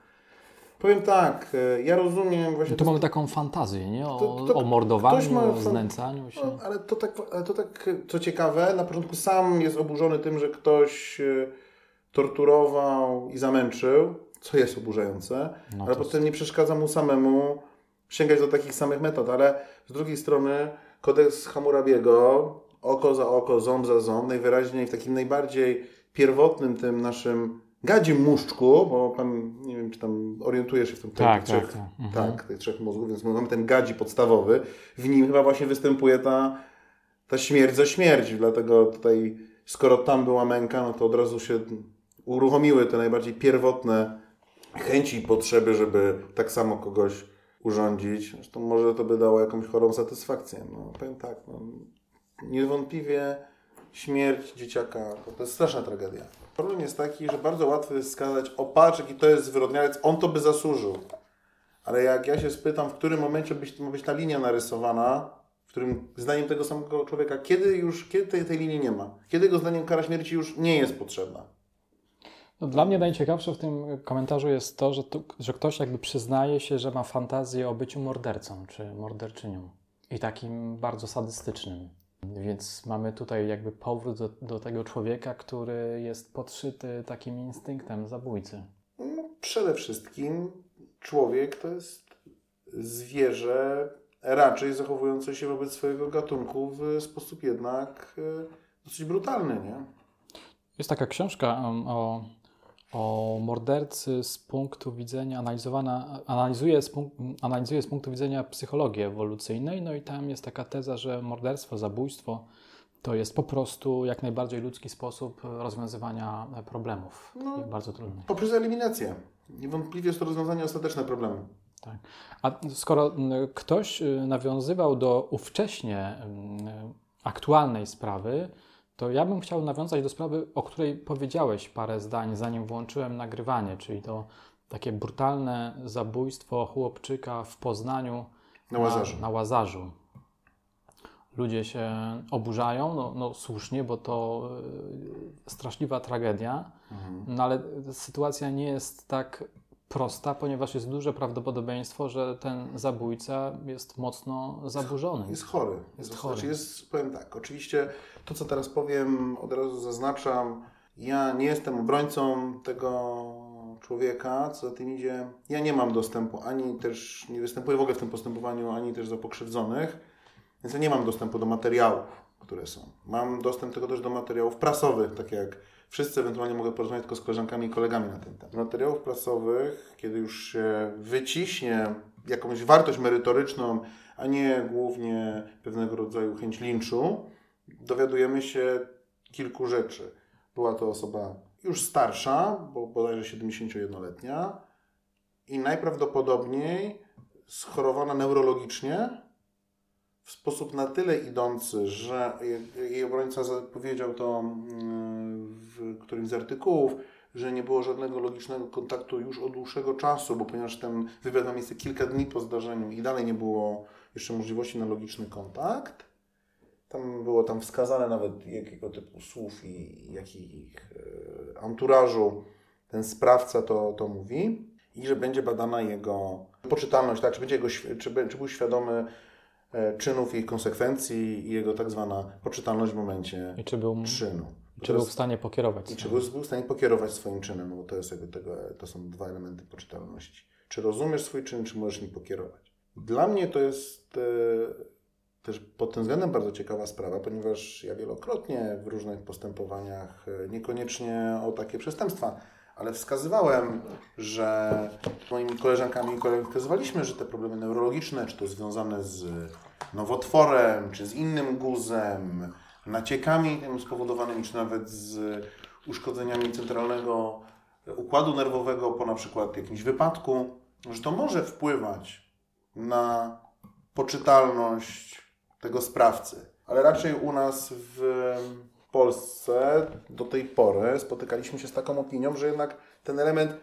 Powiem tak, e, ja rozumiem właśnie... No tu mamy taką fantazję, nie? O, To- to o mordowaniu, o znęcaniu się. No, ale to tak, ale to tak, co ciekawe, na początku sam jest oburzony tym, że ktoś e, torturował i zamęczył, co jest oburzające, No ale to potem nie przeszkadza mu samemu sięgać do takich samych metod, ale z drugiej strony kodeks Hammurabiego, oko za oko, ząb za ząb, najwyraźniej w takim najbardziej pierwotnym tym naszym gadzim muszczku, bo pan, nie wiem, czy tam orientujesz się w tym Tak, trzech, tak, tak. Mhm. tak, tych trzech mózgów, więc mamy ten gadzi podstawowy, w nim chyba właśnie występuje ta, ta śmierć za śmierć, dlatego tutaj, skoro tam była męka, no to od razu się uruchomiły te najbardziej pierwotne chęci i potrzeby, żeby tak samo kogoś urządzić. Zresztą może to by dało jakąś chorą satysfakcję. No, powiem tak, no, niewątpliwie śmierć dzieciaka to, jest straszna tragedia. Problem jest taki, że bardzo łatwo jest skazać, o patrz, jaki to jest zwyrodnialec, on to by zasłużył. Ale jak ja się spytam, w którym momencie być, ma być ta linia narysowana, w którym zdaniem tego samego człowieka, kiedy już, kiedy tej, tej linii nie ma? Kiedy jego zdaniem kara śmierci już nie jest potrzebna? No, dla mnie najciekawsze w tym komentarzu jest to, że, że ktoś jakby przyznaje się, że ma fantazję o byciu mordercą czy morderczynią. I takim bardzo sadystycznym. Więc mamy tutaj jakby powrót do, do tego człowieka, który jest podszyty takim instynktem zabójcy. No, przede wszystkim człowiek to jest zwierzę raczej zachowujące się wobec swojego gatunku w sposób jednak e, dosyć brutalny, nie? Jest taka książka o, o mordercy z punktu widzenia analizowana, analizuje z, punk, analizuje z punktu widzenia psychologii ewolucyjnej, no i tam jest taka teza, że morderstwo, zabójstwo to jest po prostu jak najbardziej ludzki sposób rozwiązywania problemów No. bardzo trudnych. Poprzez eliminację. Niewątpliwie jest to rozwiązanie ostateczne problemu. Tak. A skoro ktoś y, nawiązywał do ówcześnie aktualnej sprawy, to ja bym chciał nawiązać do sprawy, o której powiedziałeś parę zdań, zanim włączyłem nagrywanie, czyli to takie brutalne zabójstwo chłopczyka w Poznaniu Na Łazarzu. Na, na Łazarzu. Ludzie się oburzają, no, no słusznie, bo to y, straszliwa tragedia, no ale sytuacja nie jest tak prosta, ponieważ jest duże prawdopodobieństwo, że ten zabójca jest mocno zaburzony. Jest chory. Jest To chory. Znaczy jest, powiem tak, oczywiście to, co teraz powiem, od razu zaznaczam, ja nie jestem obrońcą tego człowieka, co za tym idzie. Ja nie mam dostępu, ani też nie występuję w ogóle w tym postępowaniu, ani też za pokrzywdzonych, więc ja nie mam dostępu do materiałów, które są. Mam dostęp tylko też do materiałów prasowych, tak jak wszyscy, ewentualnie mogę porozmawiać tylko z koleżankami i kolegami na ten temat. Materiałów prasowych, kiedy już się wyciśnie jakąś wartość merytoryczną, a nie głównie pewnego rodzaju chęć linczu, dowiadujemy się kilku rzeczy. Była to osoba już starsza, bo bodajże 71-letnia i najprawdopodobniej schorowana neurologicznie w sposób na tyle idący, że jej- obrońca powiedział to mm, w którymś z artykułów, że nie było żadnego logicznego kontaktu już od dłuższego czasu, bo ponieważ ten wywiad ma miejsce kilka dni po zdarzeniu i dalej nie było jeszcze możliwości na logiczny kontakt, tam było tam wskazane nawet jakiego typu słów i jakich e, anturażu ten sprawca to, to mówi i że będzie badana jego poczytalność, tak, czy, będzie jego, czy, czy był świadomy e, czynów i ich konsekwencji i jego tak zwana poczytalność w momencie I czy był, czynu. Czy był w stanie pokierować? I czy był, był w stanie pokierować swoim czynem, no bo to, jest jakby tego, to są dwa elementy poczytalności. Czy rozumiesz swój czyn, czy możesz nim pokierować? Dla mnie to jest e, też pod tym względem bardzo ciekawa sprawa, ponieważ ja wielokrotnie w różnych postępowaniach, e, niekoniecznie o takie przestępstwa, ale wskazywałem, że moimi koleżankami i kolegami wskazywaliśmy, że te problemy neurologiczne, czy to związane z nowotworem, czy z innym guzem, naciekami tym spowodowanymi, czy nawet z uszkodzeniami centralnego układu nerwowego po na przykład jakimś wypadku, że to może wpływać na poczytalność tego sprawcy. ale raczej u nas w Polsce do tej pory spotykaliśmy się z taką opinią, że jednak ten element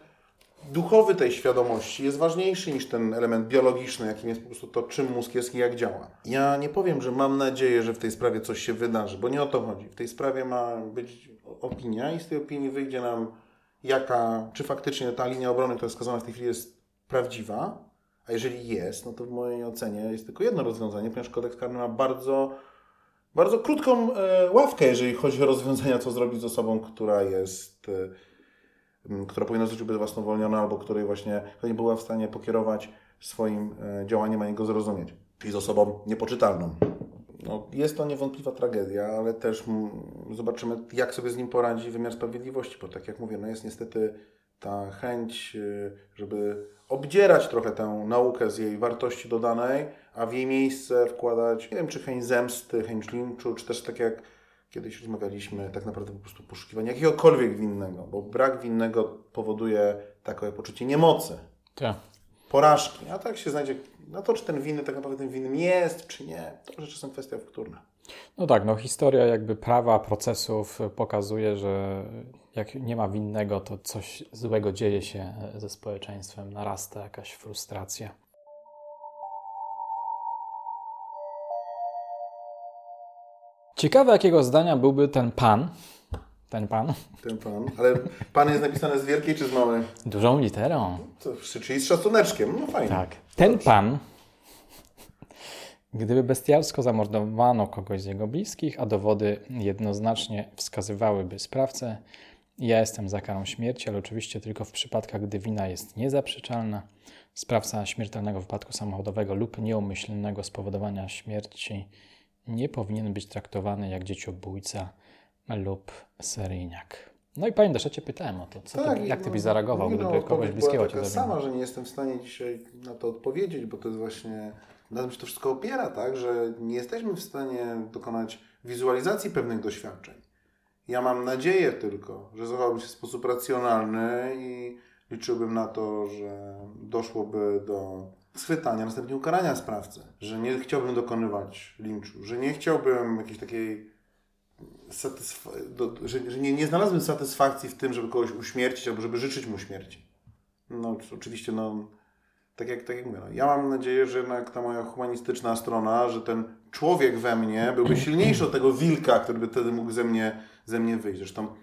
duchowy tej świadomości jest ważniejszy niż ten element biologiczny, jakim jest po prostu to, czym mózg jest i jak działa. Ja nie powiem, że mam nadzieję, że w tej sprawie coś się wydarzy, bo nie o to chodzi. W tej sprawie ma być opinia i z tej opinii wyjdzie nam, jaka, czy faktycznie ta linia obrony, która jest wskazana w tej chwili, jest prawdziwa, a jeżeli jest, no to w mojej ocenie jest tylko jedno rozwiązanie, ponieważ kodeks karny ma bardzo, bardzo krótką e, ławkę, jeżeli chodzi o rozwiązania, co zrobić z osobą, która jest, e, która powinna zostać ubezwłasnowolniona, albo której właśnie nie była w stanie pokierować swoim e, działaniem, ani go zrozumieć. Czyli z osobą niepoczytalną. No, jest to niewątpliwa tragedia, ale też zobaczymy, jak sobie z nim poradzi wymiar sprawiedliwości, bo tak jak mówię, no jest niestety ta chęć, y, żeby obdzierać trochę tę naukę z jej wartości dodanej, a w jej miejsce wkładać, nie wiem, czy chęć zemsty, chęć linczu, czy też tak jak kiedyś rozmawialiśmy, tak naprawdę po prostu poszukiwania jakiegokolwiek winnego, bo brak winnego powoduje takie poczucie niemocy, Tak. porażki, a tak się znajdzie, no to czy ten winny tak naprawdę tym winnym jest, czy nie, to rzeczy są kwestia wtórna. No tak, no historia jakby prawa, procesów pokazuje, że jak nie ma winnego, to coś złego dzieje się ze społeczeństwem, narasta jakaś frustracja. Ciekawe, jakiego zdania byłby ten pan, ten pan, Ten pan, ale pan jest napisane z wielkiej czy z małej? dużą literą. To, czyli z szacuneczkiem, no fajnie. Tak. Ten pan, gdyby bestialsko zamordowano kogoś z jego bliskich, a dowody jednoznacznie wskazywałyby sprawcę, ja jestem za karą śmierci, ale oczywiście tylko w przypadkach, gdy wina jest niezaprzeczalna. Sprawca śmiertelnego wypadku samochodowego lub nieumyślnego spowodowania śmierci nie powinien być traktowany jak dzieciobójca lub seryjniak. No i pamiętasz, ja Cię pytałem o to, co ty, i jak Ty no, byś zareagował, no, gdyby kogoś bliskiego Cię zabił? sama, że nie jestem w stanie dzisiaj na to odpowiedzieć, bo to jest właśnie, na tym się to wszystko opiera, tak, że nie jesteśmy w stanie dokonać wizualizacji pewnych doświadczeń. Ja mam nadzieję tylko, że zachowałbym się w sposób racjonalny i liczyłbym na to, że doszłoby do schwytania, następnie ukarania sprawcy, że nie chciałbym dokonywać linczu, że nie chciałbym jakiejś takiej do, że, że nie, nie znalazłem satysfakcji w tym, żeby kogoś uśmiercić albo żeby życzyć mu śmierci. No oczywiście, no tak jak, tak jak mówię, no, ja mam nadzieję, że jednak ta moja humanistyczna strona, że ten człowiek we mnie byłby silniejszy od tego wilka, który by wtedy mógł ze mnie, ze mnie wyjść. Zresztą,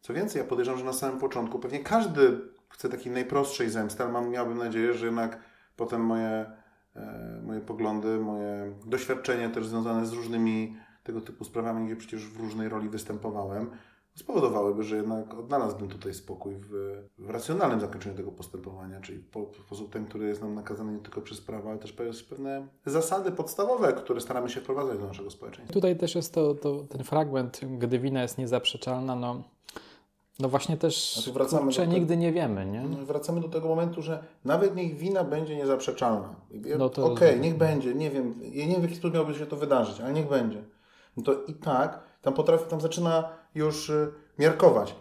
co więcej, ja podejrzewam, że na samym początku pewnie każdy chce takiej najprostszej zemsty, ale mam, miałbym nadzieję, że jednak potem moje, e, moje poglądy, moje doświadczenie też związane z różnymi tego typu sprawami, gdzie przecież w różnej roli występowałem, spowodowałyby, że jednak odnalazłbym tutaj spokój w, w racjonalnym zakończeniu tego postępowania, czyli po, w sposób ten, który jest nam nakazany nie tylko przez prawo, ale też przez pewne zasady podstawowe, które staramy się wprowadzać do naszego społeczeństwa. Tutaj też jest to, to, ten fragment, gdy wina jest niezaprzeczalna, no, no właśnie też tu wracamy kurczę, do te- nigdy nie wiemy, nie? No wracamy do tego momentu, że nawet niech wina będzie niezaprzeczalna. No Okej, niech będzie, nie wiem, ja nie wiem w jaki sposób miałoby się to wydarzyć, ale niech będzie. No to i tak tam potrafi, tam zaczyna już y, miarkować.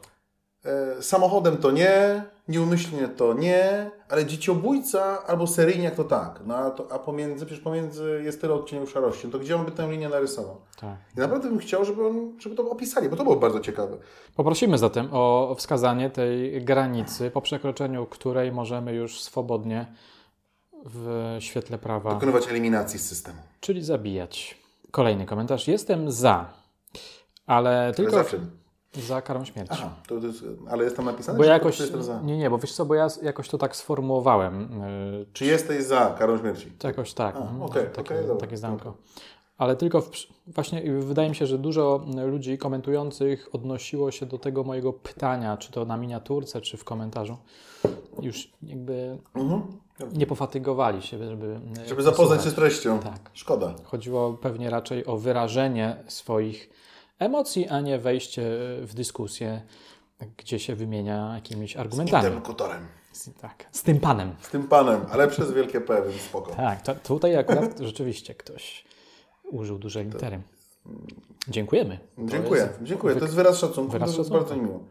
E, samochodem to nie, nieumyślnie to nie, ale dzieciobójca albo seryjniak to tak. No a, to, a pomiędzy, przecież pomiędzy jest tyle odcieni szarości. No to gdzie on by tę linię narysował? Tak. I naprawdę bym chciał, żeby, on, żeby to opisali, bo to było bardzo ciekawe. Poprosimy zatem o wskazanie tej granicy, po przekroczeniu której możemy już swobodnie w świetle prawa, Dokonywać eliminacji z systemu. czyli zabijać. Kolejny komentarz. Jestem za, ale Ale tylko zawsze. Za karą śmierci. Aha, to, jest, ale jest tam napisane, Bo jakoś, za? nie, nie, bo wiesz co, bo ja jakoś to tak sformułowałem, yy, Czy jesteś za karą śmierci? Jakoś tak. Mhm, okej, takie, okej, dobra, takie zdanko. Ale tylko w, właśnie wydaje mi się, że dużo ludzi komentujących odnosiło się do tego mojego pytania, czy to na miniaturce, czy w komentarzu. Już jakby Mhm. nie pofatygowali się, żeby. Żeby zapoznać się z treścią. Tak. Szkoda. Chodziło pewnie raczej o wyrażenie swoich emocji, a nie wejście w dyskusję, gdzie się wymienia jakimiś argumentami. Z, tak. Z tym panem. Z tym panem, ale przez wielkie P, więc spoko. Tak, to, tutaj akurat rzeczywiście ktoś użył dużej litery. Dziękujemy. To Dziękuję, jest dziękuję. To jest wyraz szacunku, wyraz to jest szacunku. bardzo miło.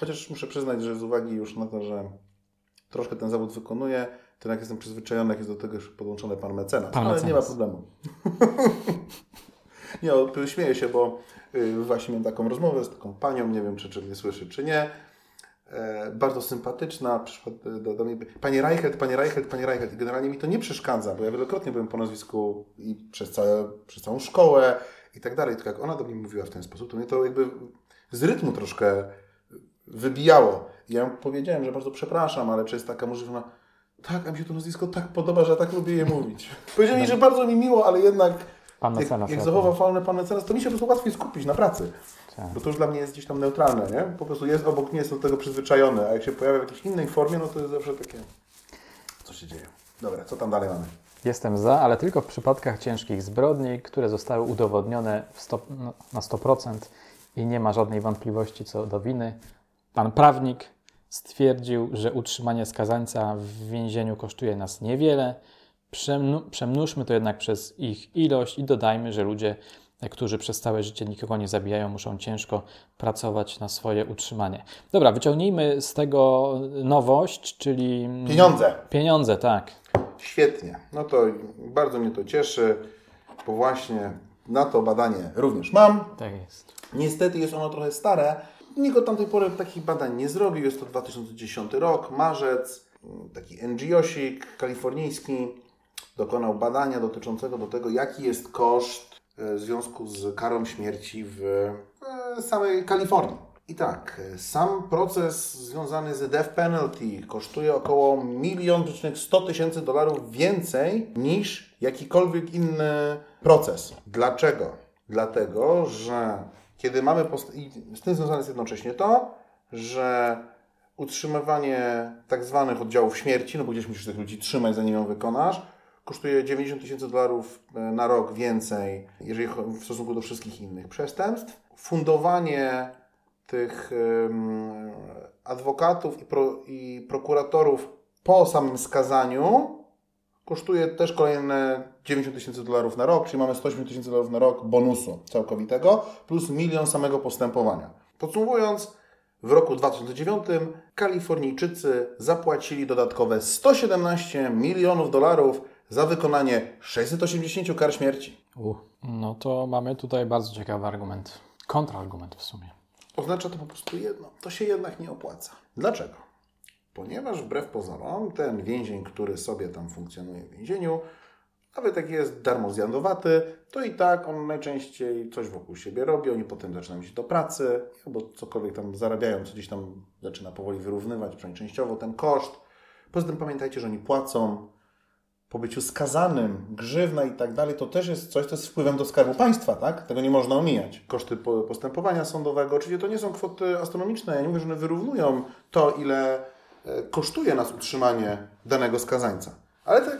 Chociaż muszę przyznać, że z uwagi już na to, że troszkę ten zawód wykonuję, to jak jestem przyzwyczajony, jak jest do tego już podłączony pan mecenas. Pan ale nie ma mecenas. problemu. Nie, o, śmieję się, bo y, właśnie miałem taką rozmowę z taką panią, nie wiem, czy, czy mnie słyszy, czy nie. E, bardzo sympatyczna, przyszła do, do mnie, Panie Reichelt, Panie Reichelt, Panie Reichelt. I generalnie mi to nie przeszkadza, bo ja wielokrotnie byłem po nazwisku i przez, całe, przez całą szkołę i tak dalej. Tylko jak ona do mnie mówiła w ten sposób, to mnie to jakby z rytmu troszkę wybijało. I ja powiedziałem, że bardzo przepraszam, ale czy jest taka możliwość, tak, a mi się to nazwisko tak podoba, że tak lubię je mówić. Powiedział mi, że bardzo mi miło, ale jednak pan jak, mecenas. jak zachowa falne pan mecenas, to mi się po prostu łatwiej skupić na pracy. Tak. Bo to już dla mnie jest gdzieś tam neutralne, nie? Po prostu jest obok mnie, jestem do tego przyzwyczajony, a jak się pojawia w jakiejś innej formie, no to jest zawsze takie... Co się dzieje? Dobra, co tam dalej mamy? Jestem za, ale tylko w przypadkach ciężkich zbrodni, które zostały udowodnione sto, no, na 100% i nie ma żadnej wątpliwości co do winy. Pan prawnik stwierdził, że utrzymanie skazańca w więzieniu kosztuje nas niewiele. Przemnóżmy to jednak przez ich ilość i dodajmy, że ludzie, którzy przez całe życie nikogo nie zabijają, muszą ciężko pracować na swoje utrzymanie. Dobra, wyciągnijmy z tego nowość, czyli. Pieniądze. Pieniądze, tak. Świetnie. No to bardzo mnie to cieszy, bo właśnie na to badanie również mam. Tak jest. Niestety jest ono trochę stare. Nikt od tamtej pory takich badań nie zrobił. Jest to 2010 rok, marzec. Taki NGO-sik kalifornijski dokonał badania dotyczącego do tego, jaki jest koszt w związku z karą śmierci w e, samej Kalifornii. I tak, sam proces związany z death penalty kosztuje około 1 100 tysięcy dolarów więcej niż jakikolwiek inny proces. Dlaczego? Dlatego, że kiedy mamy. Post- I z tym związane jest jednocześnie to, że utrzymywanie tak zwanych oddziałów śmierci, no bo gdzieś musisz tych ludzi trzymać, zanim ją wykonasz, kosztuje 90 tysięcy dolarów na rok więcej, jeżeli w stosunku do wszystkich innych przestępstw. Fundowanie tych um, adwokatów i, pro, i prokuratorów po samym skazaniu kosztuje też kolejne 90 tysięcy dolarów na rok, czyli mamy 180 tysięcy dolarów na rok bonusu całkowitego, plus milion samego postępowania. Podsumowując, w roku 2009 Kalifornijczycy zapłacili dodatkowe 117 milionów dolarów za wykonanie 680 kar śmierci. Uh, no to mamy tutaj bardzo ciekawy argument. Kontrargument w sumie. Oznacza to po prostu jedno. To się jednak nie opłaca. Dlaczego? Ponieważ wbrew pozorom ten więzień, który sobie tam funkcjonuje w więzieniu, nawet jak jest darmozjadowaty, to i tak on najczęściej coś wokół siebie robi, oni potem zaczynają iść do pracy, albo cokolwiek tam zarabiają, co gdzieś tam zaczyna powoli wyrównywać, przynajmniej częściowo ten koszt. Poza tym pamiętajcie, że oni płacą po byciu skazanym, grzywna i tak dalej, to też jest coś, co jest wpływem do skarbu państwa, tak? Tego nie można omijać. Koszty postępowania sądowego, oczywiście to nie są kwoty astronomiczne, ja nie mówię, że one wyrównują to, ile kosztuje nas utrzymanie danego skazańca. Ale te,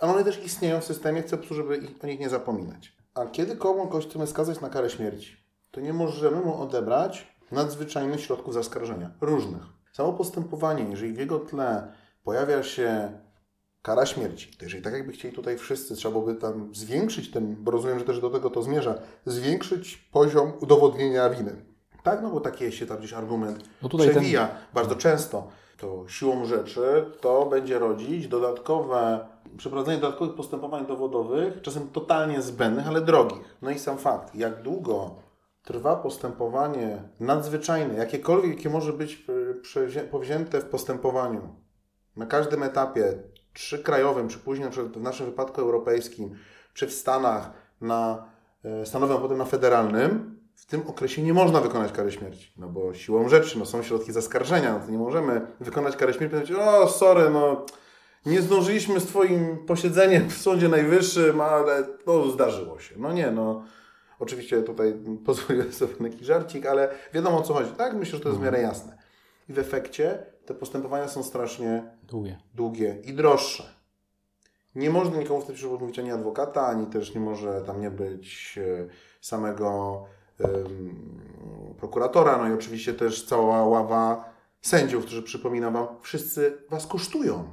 one też istnieją w systemie, chcę po prostu, żeby ich, o nich nie zapominać. A kiedy komuś chcemy skazać na karę śmierci, to nie możemy mu odebrać nadzwyczajnych środków zaskarżenia. Różnych. Samo postępowanie, jeżeli w jego tle pojawia się kara śmierci, to jeżeli tak jakby chcieli tutaj wszyscy, trzeba by tam zwiększyć ten, bo rozumiem, że też do tego to zmierza, zwiększyć poziom udowodnienia winy. Tak, no bo taki się tam gdzieś argument no przewija ten... bardzo często to siłą rzeczy to będzie rodzić dodatkowe, przeprowadzenie dodatkowych postępowań dowodowych, czasem totalnie zbędnych, ale drogich. No i sam fakt, jak długo trwa postępowanie nadzwyczajne, jakiekolwiek, jakie może być e, powzięte w postępowaniu, na każdym etapie, czy krajowym, czy później w naszym wypadku europejskim, czy w Stanach, na e, stanowym, a potem na federalnym, w tym okresie nie można wykonać kary śmierci. No bo siłą rzeczy, no są środki zaskarżenia, no to nie możemy wykonać kary śmierci i powiedzieć, o sorry, no nie zdążyliśmy z Twoim posiedzeniem w Sądzie Najwyższym, ale no zdarzyło się. No nie, no oczywiście tutaj pozwolę sobie na jakiś żarcik, ale wiadomo o co chodzi, tak? Myślę, że to jest w miarę jasne. I w efekcie te postępowania są strasznie długie, długie i droższe. Nie można nikomu w tym przypadku mówić ani adwokata, ani też nie może tam nie być e, samego prokuratora, no i oczywiście też cała ława sędziów, którzy przypominam Wam, wszyscy Was kosztują.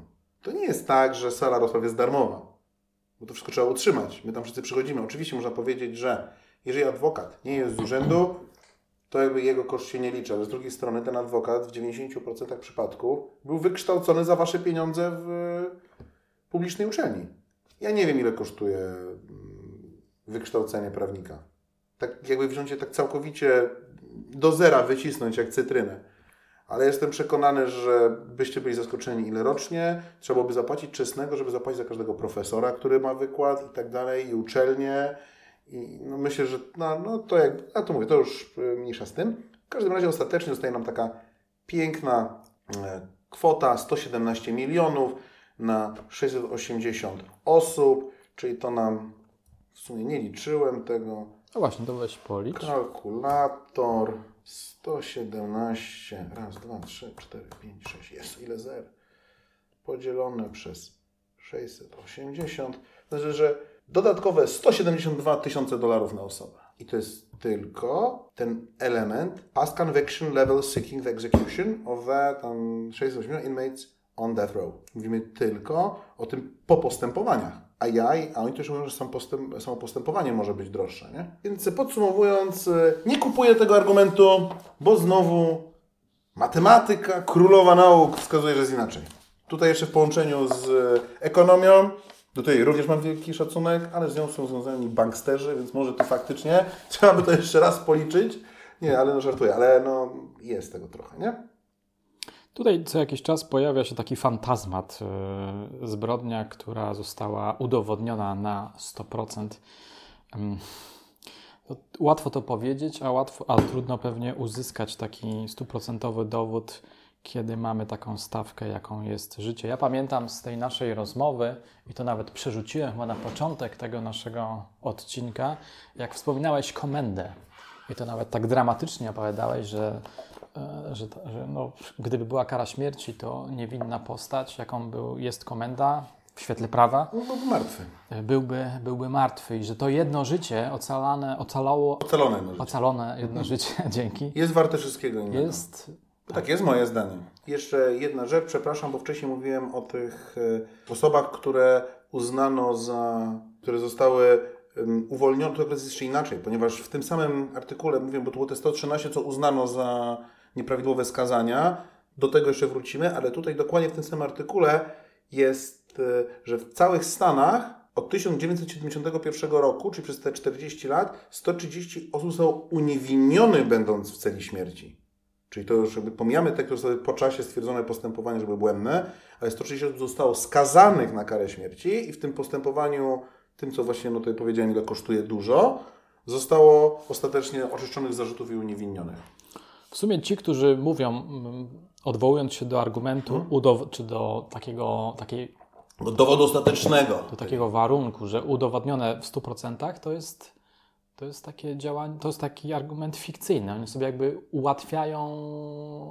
To nie jest tak, że sala rozpraw jest darmowa, bo to wszystko trzeba utrzymać. My tam wszyscy przychodzimy. Oczywiście można powiedzieć, że jeżeli adwokat nie jest z urzędu, to jakby jego koszt się nie liczy, ale z drugiej strony ten adwokat w 90% przypadków był wykształcony za Wasze pieniądze w publicznej uczelni. Ja nie wiem, ile kosztuje wykształcenie prawnika. Tak jakby wziąć je tak całkowicie do zera wycisnąć jak cytrynę. Ale jestem przekonany, że byście byli zaskoczeni, ile rocznie trzeba by zapłacić czesnego, żeby zapłacić za każdego profesora, który ma wykład i tak dalej, i uczelnię. I no myślę, że no, no to jak, ja to mówię, to już y, mniejsza z tym. W każdym razie ostatecznie zostaje nam taka piękna e, kwota 117 milionów na 680 osób, czyli to nam w sumie nie liczyłem tego. No właśnie, to weź policz. Kalkulator 117, raz, dwa, trzy, cztery, pięć, sześć, jest ile zer? Podzielone przez 680, znaczy, że dodatkowe 172 tysiące dolarów na osobę. I to jest tylko ten element past conviction level seeking the execution of the tam 680 inmates on death row. Mówimy tylko o tym po postępowaniach. A ja, a oni też mówią, że sam postęp, samo postępowanie może być droższe, nie? Więc podsumowując, nie kupuję tego argumentu, bo znowu matematyka, królowa nauk wskazuje, że jest inaczej. Tutaj jeszcze w połączeniu z ekonomią, do tej również mam wielki szacunek, ale z nią są związani banksterzy, więc może to faktycznie trzeba by to jeszcze raz policzyć. Nie, ale no żartuję, ale no jest tego trochę, nie? Tutaj co jakiś czas pojawia się taki fantazmat, yy, zbrodnia, która została udowodniona na 100%. Yy, no, łatwo to powiedzieć, a, łatwo, a trudno pewnie uzyskać taki stuprocentowy dowód, kiedy mamy taką stawkę, jaką jest życie. Ja pamiętam z tej naszej rozmowy, i to nawet przerzuciłem chyba na początek tego naszego odcinka, jak wspominałeś komendę. I to nawet tak dramatycznie opowiadałeś, że E, że, że no, gdyby była kara śmierci, to niewinna postać, jaką był, jest komenda w świetle prawa, byłby martwy. E, byłby, byłby martwy i że to jedno życie ocalane, ocalało, ocalone jedno życie, ocalone jedno życie dzięki. Jest warte wszystkiego innego. Jest, tak, jest moje zdanie. Jeszcze jedna rzecz, przepraszam, bo wcześniej mówiłem o tych e, osobach, które uznano za, które zostały uwolnione, to jest jeszcze inaczej, ponieważ w tym samym artykule mówię, bo to było te 113, co uznano za nieprawidłowe skazania. Do tego jeszcze wrócimy, ale tutaj dokładnie w tym samym artykule jest, e, że w całych Stanach od 1971 roku, czyli przez te 40 lat, 130 osób zostało uniewinnione będąc w celi śmierci. Czyli to już jakby pomijamy te, które zostały po czasie stwierdzone postępowanie, żeby błędne, ale 130 osób zostało skazanych na karę śmierci i w tym postępowaniu, tym co właśnie no tutaj powiedziałem, ile kosztuje dużo, zostało ostatecznie oczyszczonych z zarzutów i uniewinionych. W sumie ci, którzy mówią, odwołując się do argumentu, hmm. czy do takiego, takiej, do dowodu ostatecznego, do takiego warunku, że udowodnione w 100%, to jest, to jest takie działanie, to jest taki argument fikcyjny. Oni sobie jakby ułatwiają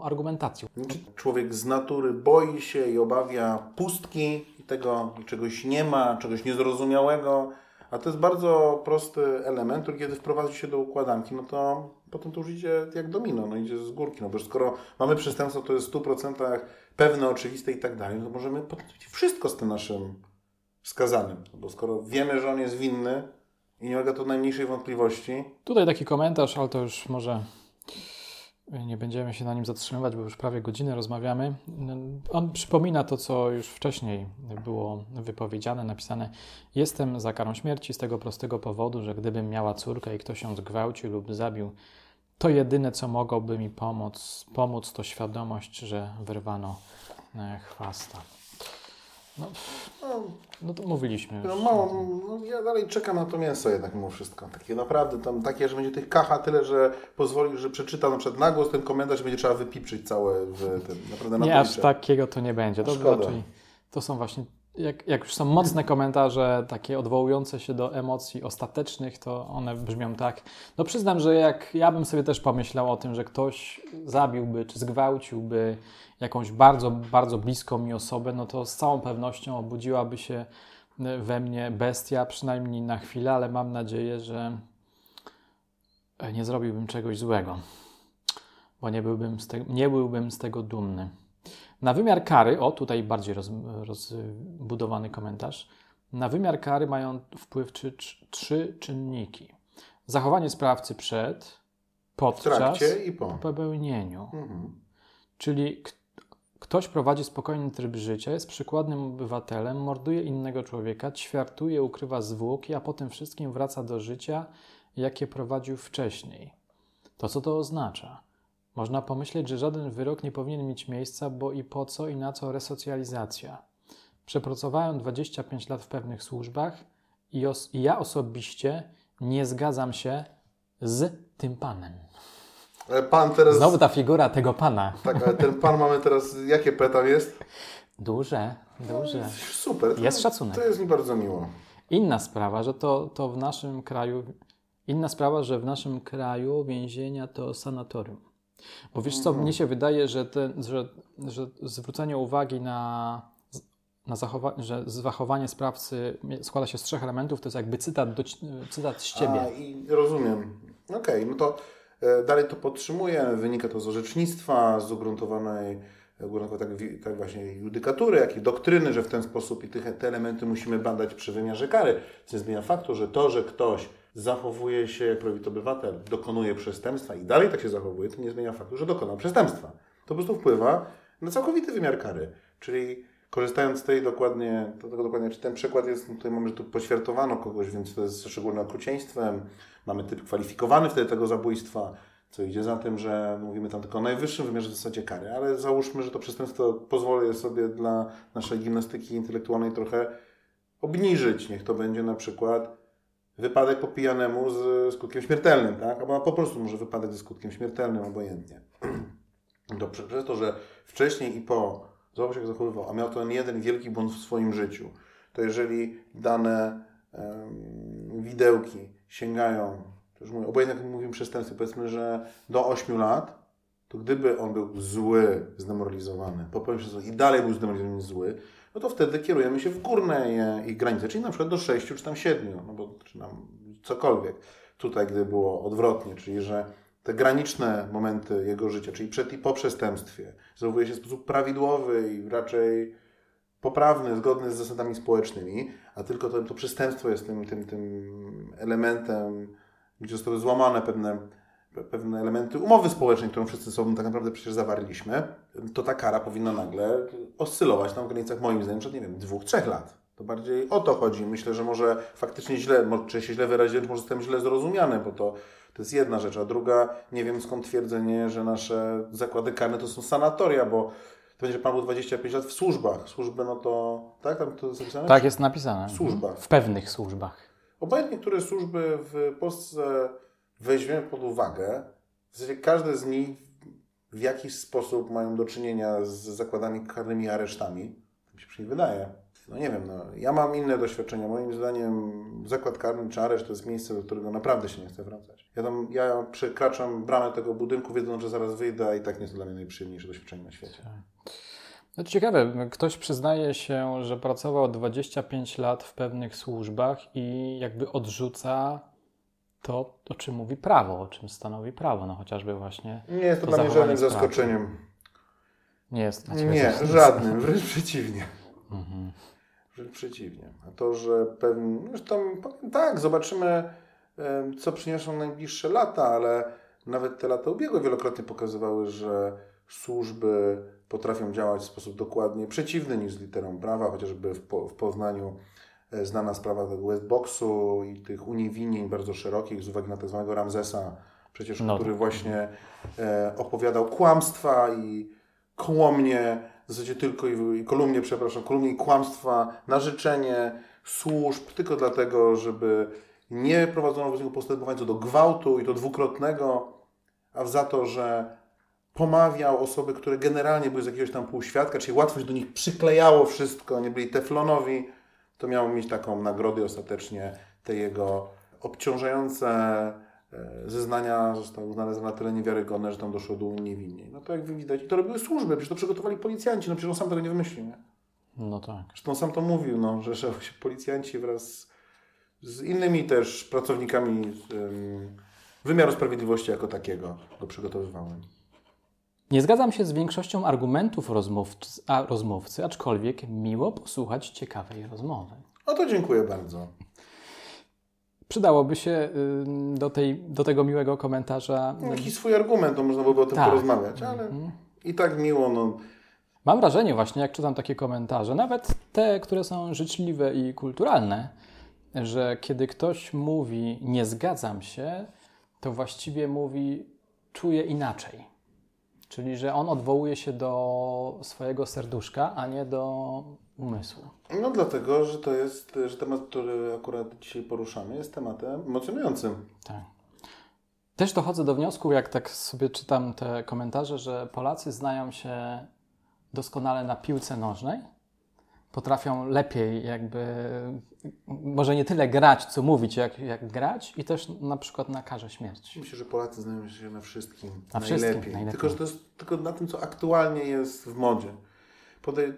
argumentację. Człowiek z natury boi się i obawia pustki i tego czegoś nie ma, czegoś niezrozumiałego. A to jest bardzo prosty element, który kiedy wprowadzi się do układanki, no to potem to już idzie jak domino, no idzie z górki. No bo skoro mamy przestępstwo, to jest w 100% pewne, oczywiste i tak dalej, no to możemy potem wszystko z tym naszym skazanym. No bo skoro wiemy, że on jest winny i nie ma to najmniejszej wątpliwości. Tutaj taki komentarz, ale to już może nie będziemy się na nim zatrzymywać, bo już prawie godzinę rozmawiamy. On przypomina to, co już wcześniej było wypowiedziane, napisane. Jestem za karą śmierci z tego prostego powodu, że gdybym miała córkę i ktoś ją zgwałcił lub zabił, to jedyne, co mogłoby mi pomóc, pomóc to świadomość, że wyrwano e, chwasta. No, no to mówiliśmy. No, mało, no, ja dalej czekam na to mięso jednak mimo wszystko. Takie naprawdę tam takie, że będzie tych kacha tyle, że pozwoli, że przeczyta na przykład na głos ten komentarz będzie trzeba wypiprzyć całe w tym. Naprawdę na nie, aż takiego to nie będzie. To, raczej, to są właśnie jak, jak, już są mocne komentarze, takie odwołujące się do emocji ostatecznych, to one brzmią tak. No przyznam, że jak ja bym sobie też pomyślał o tym, że ktoś zabiłby czy zgwałciłby jakąś bardzo, bardzo bliską mi osobę, no to z całą pewnością obudziłaby się we mnie bestia, przynajmniej na chwilę, ale mam nadzieję, że nie zrobiłbym czegoś złego, bo nie byłbym z, te, nie byłbym z tego dumny. Na wymiar kary, o tutaj bardziej roz, rozbudowany komentarz, na wymiar kary mają wpływ trzy, trzy czynniki. Zachowanie sprawcy przed, podczas i po popełnieniu. Mhm. Czyli Ktoś prowadzi spokojny tryb życia, jest przykładnym obywatelem, morduje innego człowieka, ćwiartuje, ukrywa zwłoki, a potem wszystkim wraca do życia, jakie prowadził wcześniej. To co to oznacza? Można pomyśleć, że żaden wyrok nie powinien mieć miejsca, bo i po co i na co resocjalizacja. Przepracowałem 25 lat w pewnych służbach i, os- i ja osobiście nie zgadzam się z tym panem. Ale pan teraz... Znowu ta figura tego pana. Tak, ale ten pan mamy teraz... Jakie P tam jest? Duże, duże. Super. To, Jest szacunek. To jest mi bardzo miło. Inna sprawa, że to, to w naszym kraju. Inna sprawa, że w naszym kraju więzienia to sanatorium. Bo wiesz co, mnie się wydaje, że, że, że zwrócenie uwagi na, na zachowa- że zachowanie sprawcy składa się z trzech elementów, to jest jakby cytat, do, cytat z ciebie. A, i rozumiem. Okej, no to e, dalej to podtrzymuję. Wynika to z orzecznictwa, z ugruntowanej, ugruntowanej tak, tak właśnie judykatury, jak i doktryny, że w ten sposób i tych, te elementy musimy badać przy wymiarze kary. Co zmienia faktu, że to, że ktoś zachowuje się jak prawidłowy obywatel, dokonuje przestępstwa i dalej tak się zachowuje, to nie zmienia faktu, że dokonał przestępstwa. To po prostu wpływa na całkowity wymiar kary. Czyli korzystając z tej dokładnie, do tego dokładnie, czy ten przykład jest, tutaj mamy, że tu poświartowano kogoś, więc to jest szczególnym okrucieństwem, mamy typ kwalifikowany wtedy tego zabójstwa, co idzie za tym, że mówimy tam tylko o najwyższym wymiarze w zasadzie kary, ale załóżmy, że to przestępstwo pozwolę sobie dla naszej gimnastyki intelektualnej trochę obniżyć. Niech to będzie na przykład wypadek po pijanemu z skutkiem śmiertelnym, tak? Albo po prostu może wypadek ze skutkiem śmiertelnym, obojętnie. To prze- przez to, że wcześniej i po, zobacz jak zachowywał, a miał ten jeden wielki błąd w swoim życiu, to jeżeli dane em, widełki sięgają, to już mówię, obojętnie jak mówimy przestępstwie, powiedzmy, że do 8 lat, to gdyby on był zły, zdemoralizowany, popełnił przestępstwo i dalej był zdemoralizowany zły, no to wtedy kierujemy się w górne ich granice, czyli na przykład do 6 czy tam 7, no bo czy tam cokolwiek. Tutaj, gdy było odwrotnie, czyli że te graniczne momenty jego życia, czyli przed i po przestępstwie, zachowuje się w sposób prawidłowy i raczej poprawny, zgodny z zasadami społecznymi, a tylko to, to przestępstwo jest tym, tym, tym elementem, gdzie zostały złamane pewne, pe- pewne elementy umowy społecznej, którą wszyscy sobą tak naprawdę przecież zawarliśmy, to ta kara powinna nagle oscylować tam w granicach moim zdaniem przed, nie wiem, dwóch, trzech lat. To bardziej o to chodzi. Myślę, że może faktycznie źle, czy się źle wyraziłem, może jestem źle zrozumiany, bo to, to jest jedna rzecz. A druga, nie wiem skąd twierdzenie, że nasze zakłady karne to są sanatoria, bo to będzie, Pan był 25 lat w służbach. Służby, no to, tak? Tam to jest zapisane? Tak jest napisane. W służbach. W pewnych służbach. Obojętnie, które służby w Polsce weźmiemy pod uwagę, w zasadzie każde z nich w jakiś sposób mają do czynienia z zakładami karnymi aresztami. Tak mi się przynajmniej wydaje. No nie wiem, no, ja mam inne doświadczenia. Moim zdaniem zakład karny czy areszt to jest miejsce, do którego naprawdę się nie chce wracać. Ja, tam, ja przekraczam bramę tego budynku, wiedząc, że zaraz wyjdę, i tak nie jest dla mnie najprzyjemniejsze doświadczenie na świecie. No to ciekawe, ktoś przyznaje się, że pracował 25 lat w pewnych służbach i jakby odrzuca to, o czym mówi prawo, o czym stanowi prawo, no chociażby właśnie Nie jest to, To dla mnie żadnym zaskoczeniem. nie jest dla Nie, żadnym, wręcz przeciwnie. Mhm. Wręcz przeciwnie. A to, że pewnie. Zresztą powiem tak, zobaczymy, co przyniosą najbliższe lata, ale nawet te lata ubiegłe wielokrotnie pokazywały, że służby potrafią działać w sposób dokładnie przeciwny niż z literą prawa, chociażby w, po, w Poznaniu znana sprawa tego Westboxu i tych uniewinnień bardzo szerokich z uwagi na tak zwanego Ramzesa, przecież No. który właśnie e, opowiadał kłamstwa i kłomnie, w zasadzie tylko i, i kolumnie, przepraszam, kolumnie i kłamstwa na życzenie służb, tylko dlatego, żeby nie prowadzono wobec niego postępowań co do gwałtu i to dwukrotnego, a za to, że pomawiał osoby, które generalnie były z jakiegoś tam półświadka, czyli łatwo się do nich przyklejało wszystko, nie byli teflonowi, to miało mieć taką nagrodę ostatecznie te jego obciążające e, zeznania zostały uznane za na tyle niewiarygodne, że tam doszło do uniewinnień. No to jak widać, i to robiły służby, przecież to przygotowali policjanci, no przecież on sam tego nie wymyślił, nie? No tak. Zresztą on sam to mówił, no, że, że policjanci wraz z innymi też pracownikami ym, wymiaru sprawiedliwości jako takiego go przygotowywałem. Nie zgadzam się z większością argumentów rozmówcy, a, rozmówcy, aczkolwiek miło posłuchać ciekawej rozmowy. No to dziękuję bardzo. Przydałoby się do, tej, do tego miłego komentarza. Jakiś swój argument, to można byłoby o tym Tak. porozmawiać, ale i tak miło, no. Mam wrażenie właśnie, jak czytam takie komentarze, nawet te, które są życzliwe i kulturalne, że kiedy ktoś mówi nie zgadzam się, to właściwie mówi czuję inaczej. Czyli, że on odwołuje się do swojego serduszka, a nie do umysłu. No dlatego, że to jest, że temat, który akurat dzisiaj poruszamy, jest tematem emocjonującym. Tak. Też dochodzę do wniosku, jak tak sobie czytam te komentarze, że Polacy znają się doskonale na piłce nożnej. Potrafią lepiej jakby, może nie tyle grać, co mówić, jak, jak grać i też na przykład na karze śmierci. Myślę, że Polacy znają się na wszystkim Na najlepiej. wszystkim najlepiej. Tylko, że to jest tylko na tym, co aktualnie jest w modzie.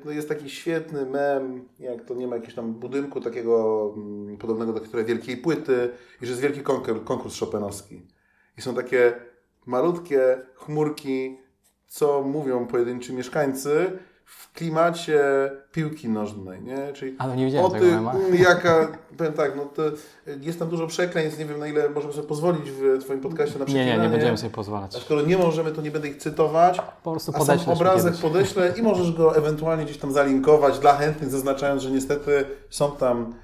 No jest taki świetny mem, jak to nie ma jakiegoś tam budynku takiego mm, podobnego do której wielkiej płyty i że jest wielki konkurs, konkurs Chopinowski. I są takie malutkie chmurki, co mówią pojedynczy mieszkańcy w klimacie piłki nożnej, nie? Czyli Ale nie widziałem o tego ty, mema. mm, jaka, powiem tak, no to jest tam dużo przekleństw, nie wiem na ile możemy sobie pozwolić w Twoim podcaście na Nie, nie, nie przeklinanie. będziemy sobie A pozwalać. skoro nie możemy, to nie będę ich cytować, Po prostu a sam obrazek kiedyś. podeślę i możesz go ewentualnie gdzieś tam zalinkować dla chętnych, zaznaczając, że niestety są tam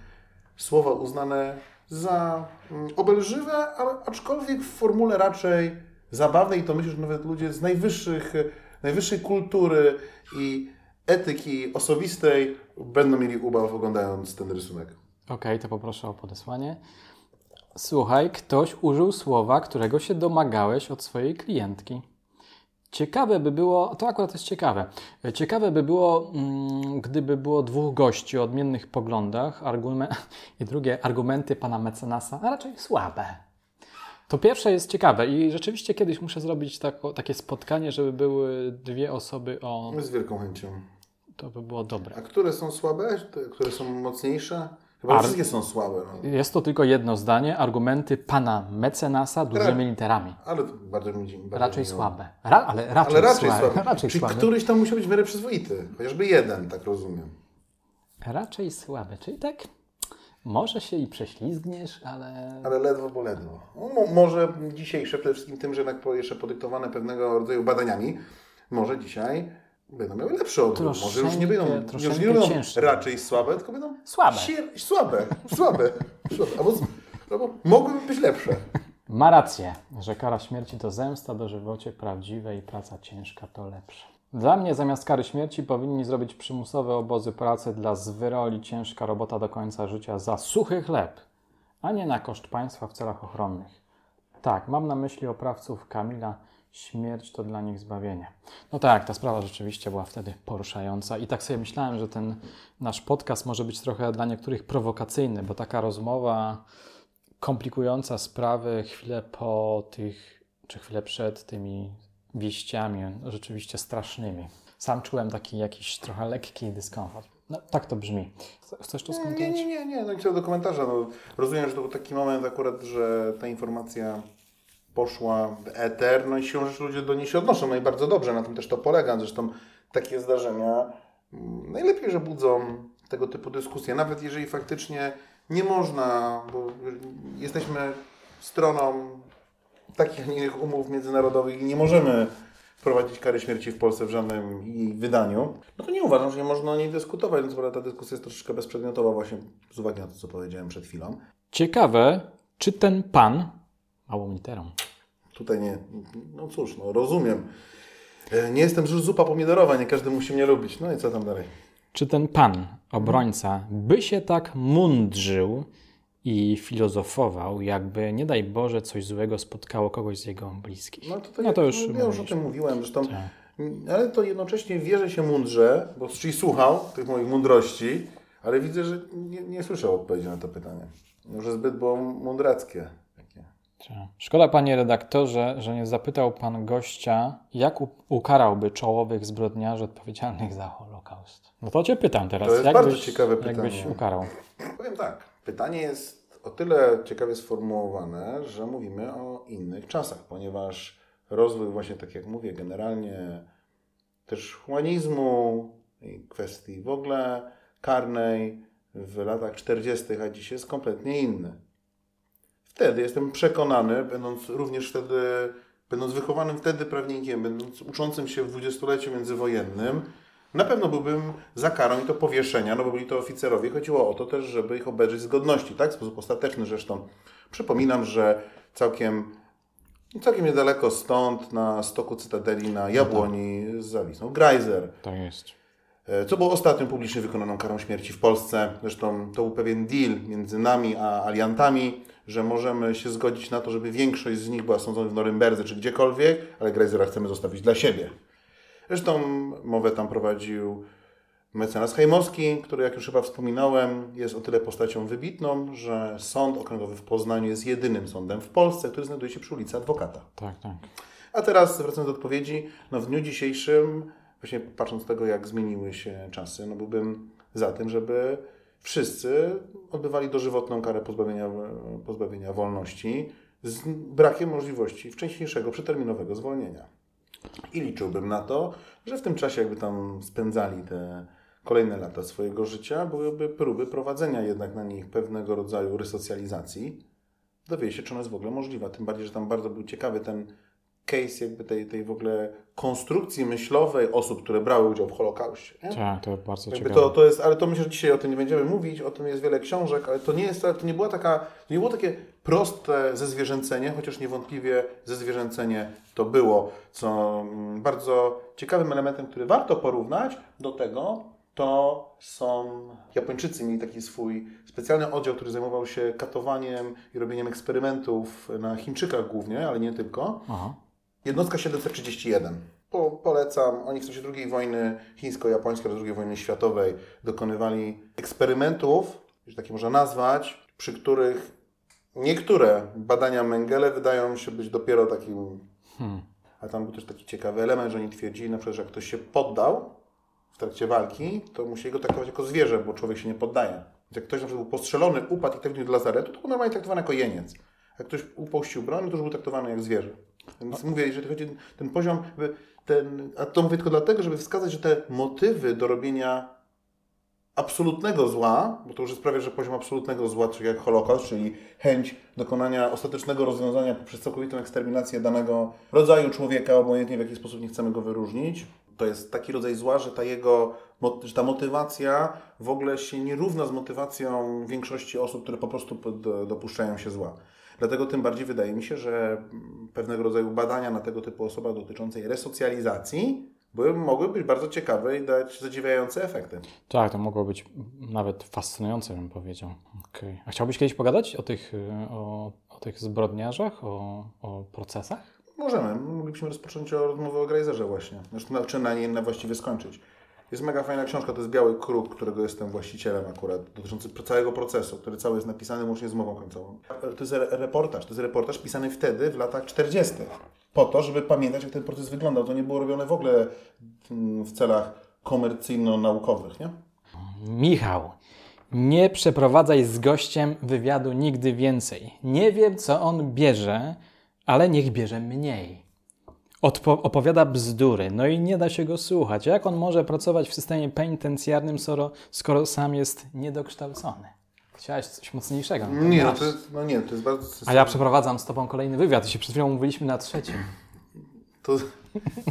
słowa uznane za mm, obelżywe, ale aczkolwiek w formule raczej zabawnej i to myślę, że nawet ludzie z najwyższych, najwyższej kultury i etyki osobistej będą mieli ubaw oglądając ten rysunek. Okej, to poproszę o podesłanie. Słuchaj, ktoś użył słowa, którego się domagałeś od swojej klientki. Ciekawe by było, to akurat jest ciekawe. Ciekawe by było, mm, gdyby było dwóch gości o odmiennych poglądach, argument, i drugie argumenty pana mecenasa, a raczej słabe. To pierwsze jest ciekawe i rzeczywiście kiedyś muszę zrobić tako, takie spotkanie, żeby były dwie osoby o. Z wielką chęcią. To by było dobre. A które są słabe? Te, które są mocniejsze? Chyba Ar- wszystkie są słabe. No. Jest to tylko jedno zdanie. Argumenty pana mecenasa dużymi literami. Ale to bardzo mi bardzo Raczej mi miło. słabe. Ra, ale raczej, Ale raczej słabe. słabe. Raczej Czyli słabe. któryś tam musiał być w miarę przyzwoity. Chociażby jeden, tak rozumiem. Raczej słabe. Czyli tak, może się i prześlizgniesz, ale Ale ledwo, bo ledwo. No, mo- może dzisiejsze, przede wszystkim tym, że jednak po- jeszcze podyktowane pewnego rodzaju badaniami, może dzisiaj będą miały lepszy odbiór. Może już nie będą, już nie będą cięższe. raczej słabe, tylko będą Słabe. Sier- słabe, słabe. słabe. Albo, albo mogłyby być lepsze. ma rację, że kara śmierci to zemsta, dożywocie prawdziwe i praca ciężka to lepsze. Dla mnie zamiast kary śmierci powinni zrobić przymusowe obozy pracy dla zwyroli ciężka robota do końca życia za suchy chleb, a nie na koszt państwa w celach ochronnych. Tak, mam na myśli oprawców Kamila. Śmierć to dla nich zbawienie. No tak, ta sprawa rzeczywiście była wtedy poruszająca i tak sobie myślałem, że ten nasz podcast może być trochę dla niektórych prowokacyjny, bo taka rozmowa komplikująca sprawy chwilę po tych, czy chwilę przed tymi wieściami rzeczywiście strasznymi. Sam czułem taki jakiś trochę lekki dyskomfort. No, tak to brzmi. Chcesz to Nie, skomentować? nie, nie, nie. No i co do komentarza. No, rozumiem, że to był taki moment akurat, że ta informacja poszła w eter, no i siłą rzeczy ludzie do niej się odnoszą. No i bardzo dobrze, na tym też to polega. Zresztą takie zdarzenia mm, najlepiej, że budzą tego typu dyskusje. Nawet jeżeli faktycznie nie można, bo jesteśmy stroną takich, a innych umów międzynarodowych i nie możemy wprowadzić kary śmierci w Polsce w żadnym jej wydaniu, no to nie uważam, że nie można o niej dyskutować, więc ta dyskusja jest troszeczkę bezprzedmiotowa właśnie z uwagi na to, co powiedziałem przed chwilą. Ciekawe, czy ten pan, małą literą, Tutaj nie, no cóż, no rozumiem. E, Nie jestem już zupa pomidorowa, nie każdy musi mnie lubić. No i co tam dalej? czy ten pan, obrońca, by się tak mundrzył i filozofował, jakby, nie daj Boże, coś złego spotkało kogoś z jego bliskich. No to, tak no to już ja już o tym mówiłem, zresztą, Tak. ale to jednocześnie wierzę się mądrze, bo czyli słuchał tych moich mądrości, ale widzę, że nie, nie słyszę odpowiedzi na to pytanie. Może zbyt było mądrackie. Tak. Szkoda, panie redaktorze, że nie zapytał pan gościa, jak ukarałby czołowych zbrodniarzy odpowiedzialnych za Holokaust. No to cię pytam teraz. To jest bardzo ciekawe pytanie. ukarał? Powiem tak, pytanie jest o tyle ciekawie sformułowane, że mówimy o innych czasach, ponieważ rozwój właśnie, tak jak mówię, generalnie też humanizmu i kwestii w ogóle karnej w latach 40., a dziś jest kompletnie inny. Wtedy jestem przekonany, będąc również wtedy, będąc wychowanym wtedy prawnikiem, będąc uczącym się w dwudziestoleciu międzywojennym, Na pewno byłbym za karą i to powieszenia, no bo byli to oficerowie. Chodziło o to też, żeby ich obejrzeć z godności, tak? W sposób ostateczny zresztą. Przypominam, że całkiem, całkiem niedaleko stąd, na stoku Cytadeli, na Jabłoni, zawisnął Greiser. Tak jest. E, Co było ostatnią publicznie wykonaną karą śmierci w Polsce. Zresztą to był pewien deal między nami a aliantami, że możemy się zgodzić na to, żeby większość z nich była sądzona w Norymberdze czy gdziekolwiek, ale Greisera chcemy zostawić dla siebie. Zresztą mowę tam prowadził mecenas Hejmowski, który, jak już chyba wspominałem, jest o tyle postacią wybitną, że Sąd Okręgowy w Poznaniu jest jedynym sądem w Polsce, który znajduje się przy ulicy Adwokata. Tak, tak. A teraz wracając do odpowiedzi, no w dniu dzisiejszym, właśnie patrząc tego, jak zmieniły się czasy, no byłbym za tym, żeby wszyscy odbywali dożywotną karę pozbawienia, pozbawienia wolności z brakiem możliwości wcześniejszego, przeterminowego zwolnienia. I liczyłbym na to, że w tym czasie, jakby tam spędzali te kolejne lata swojego życia, byłyby próby prowadzenia jednak na nich pewnego rodzaju resocjalizacji. Dowie się, czy ona jest w ogóle możliwa. Tym bardziej, że tam bardzo był ciekawy ten case jakby tej, tej w ogóle konstrukcji myślowej osób, które brały udział w Holokauście. Nie? Tak, to bardzo Jakby ciekawe. to, to jest, ale to myślę, że dzisiaj o tym nie będziemy mówić, o tym jest wiele książek, ale to nie jest, to nie była taka, nie było takie proste zezwierzęcenie, chociaż niewątpliwie zezwierzęcenie to było, co mm, bardzo ciekawym elementem, który warto porównać do tego, to są Japończycy mieli taki swój specjalny oddział, który zajmował się katowaniem i robieniem eksperymentów na Chińczykach głównie, ale nie tylko. Aha. Jednostka 731. Po, polecam. Oni w czasie II wojny chińsko-japońskiej oraz II wojny światowej dokonywali eksperymentów, że takie można nazwać, przy których niektóre badania Mengele wydają się być dopiero takim... Hmm. A tam był też taki ciekawy element, że oni twierdzili na przykład, że jak ktoś się poddał w trakcie walki, to musieli go traktować jako zwierzę, bo człowiek się nie poddaje. Więc jak ktoś na przykład był postrzelony, upadł i trafił do lazaretu, to był normalnie traktowany jako jeniec. Jak ktoś upościł broń, to już był traktowany jak zwierzę. Więc mówię, jeżeli chodzi o ten poziom, ten, a to mówię tylko dlatego, żeby wskazać, że te motywy do robienia absolutnego zła, bo to już sprawia, że poziom absolutnego zła, czyli jak Holokaust, czyli chęć dokonania ostatecznego rozwiązania poprzez całkowitą eksterminację danego rodzaju człowieka, obojętnie w jaki sposób nie chcemy go wyróżnić, to jest taki rodzaj zła, że ta jego, że ta motywacja w ogóle się nie równa z motywacją większości osób, które po prostu dopuszczają się zła. Dlatego tym bardziej wydaje mi się, że pewnego rodzaju badania na tego typu osobach dotyczącej resocjalizacji były, mogły być bardzo ciekawe i dać zadziwiające efekty. Tak, to mogło być nawet fascynujące, bym powiedział. Okej. A chciałbyś kiedyś pogadać o tych, y, o, o tych zbrodniarzach, o, o procesach? Możemy. Moglibyśmy rozpocząć rozmowę o Greiserze właśnie. Zresztą, czy na niej na właściwie skończyć. Jest mega fajna książka, to jest Biały Kruk, którego jestem właścicielem akurat, dotyczący całego procesu, który cały jest napisany łącznie z mową końcową. To jest re- reportaż, to jest reportaż pisany wtedy, w latach 40. Po to, żeby pamiętać, jak ten proces wyglądał. To nie było robione w ogóle mm, w celach komercyjno-naukowych, nie? Michał, nie przeprowadzaj z gościem wywiadu nigdy więcej. Nie wiem, co on bierze, ale niech bierze mniej. Opowiada bzdury, no i nie da się go słuchać. Jak on może pracować w systemie penitencjarnym, skoro, skoro sam jest niedokształcony? Chciałeś coś mocniejszego. no Nie, no to jest, no nie, to jest bardzo... A ja przeprowadzam z tobą kolejny wywiad. Się przed chwilą mówiliśmy na trzecim. To,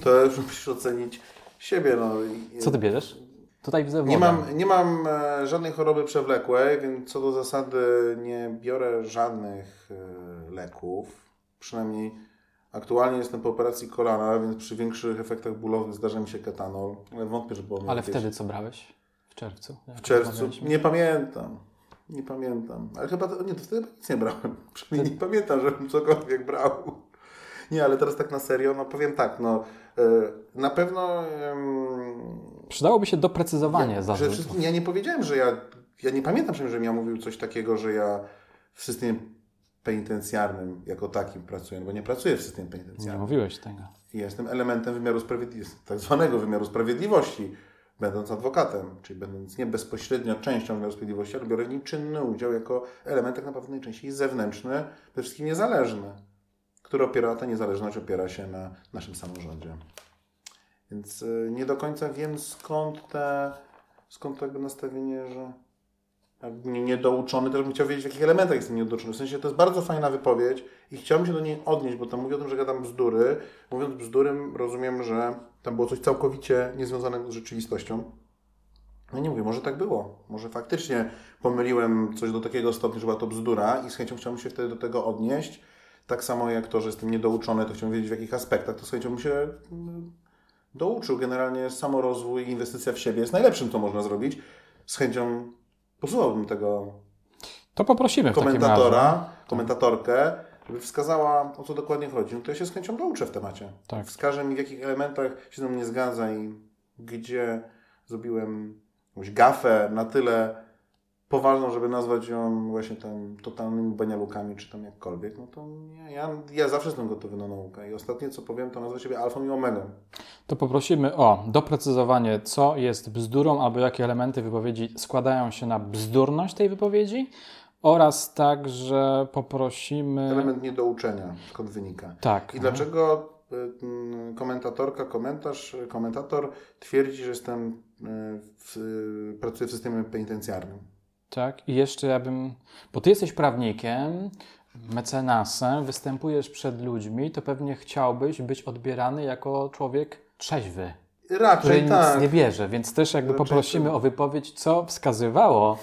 to już musisz ocenić siebie, no. I- Co ty bierzesz? Tutaj widzę. Nie mam, nie mam e, żadnej choroby przewlekłej, więc co do zasady nie biorę żadnych e, leków. Przynajmniej aktualnie jestem po operacji kolana, więc przy większych efektach bólowych zdarza mi się ketanol. Wątpię, że było Ale jakieś- wtedy co brałeś? W czerwcu. W czerwcu. Nie pamiętam. Nie pamiętam. Ale chyba to, nie, to wtedy nic nie brałem. Przynajmniej nie pamiętam, żebym cokolwiek brał. Nie, ale teraz tak na serio, no powiem tak, no e, na pewno em, Przydałoby się doprecyzowanie Przede zarzutów. wszystkim ja nie powiedziałem, że ja. Ja nie pamiętam, żebym ja mówił coś takiego, że ja w systemie penitencjarnym jako takim pracuję, no bo nie pracuję w systemie Nie penitencjarnym. mówiłeś tego. Ja jestem elementem wymiaru sprawiedliwości, tak zwanego wymiaru sprawiedliwości, będąc adwokatem, czyli będąc nie bezpośrednio częścią wymiaru sprawiedliwości, ale biorę w nim czynny udział jako element tak naprawdę najczęściej zewnętrzny, przede wszystkim niezależny, który opiera, ta niezależność opiera się na naszym samorządzie. Więc y, nie do końca wiem skąd te, skąd to jakby nastawienie, że nie- niedouczony, też bym chciał wiedzieć, w jakich elementach jestem niedouczony. W sensie to jest bardzo fajna wypowiedź i chciałbym się do niej odnieść, bo tam mówi o tym, że gadam bzdury. Mówiąc bzdury, rozumiem, że tam było coś całkowicie niezwiązanego z rzeczywistością. No nie mówię, może tak było. Może faktycznie pomyliłem coś do takiego stopnia, że była to bzdura i z chęcią chciałbym się wtedy do tego odnieść. Tak samo jak to, że jestem niedouczony, to chciałbym wiedzieć w jakich aspektach, to z chęcią bym się mm, douczył. Generalnie samorozwój, inwestycja w siebie jest najlepszym, co można zrobić. Z chęcią posłuchałbym tego To poprosimy komentatora, komentatorkę, żeby wskazała, o co dokładnie chodzi. No to ja się z chęcią douczę w temacie. Tak. Wskaże mi, w jakich elementach się ze mną nie zgadza i gdzie zrobiłem jakąś gafę na tyle poważną, żeby nazwać ją właśnie tam totalnymi banialukami, czy tam jakkolwiek, no to nie, ja, ja zawsze jestem gotowy na naukę i ostatnie, co powiem, to nazwę siebie alfą i omegą. To poprosimy o doprecyzowanie, co jest bzdurą, albo jakie elementy wypowiedzi składają się na bzdurność tej wypowiedzi, oraz także poprosimy. Element niedouczenia, skąd wynika. Tak. I dlaczego y, mm, komentatorka, komentarz, komentator twierdzi, że jestem, y, w, y, pracuję w systemie penitencjarnym? Tak, i jeszcze ja bym. Bo ty jesteś prawnikiem, mecenasem, występujesz przed ludźmi, to pewnie chciałbyś być odbierany jako człowiek trzeźwy, Raczej nic tak. nie bierze, więc też jakby Raczej poprosimy tak. o wypowiedź, co wskazywało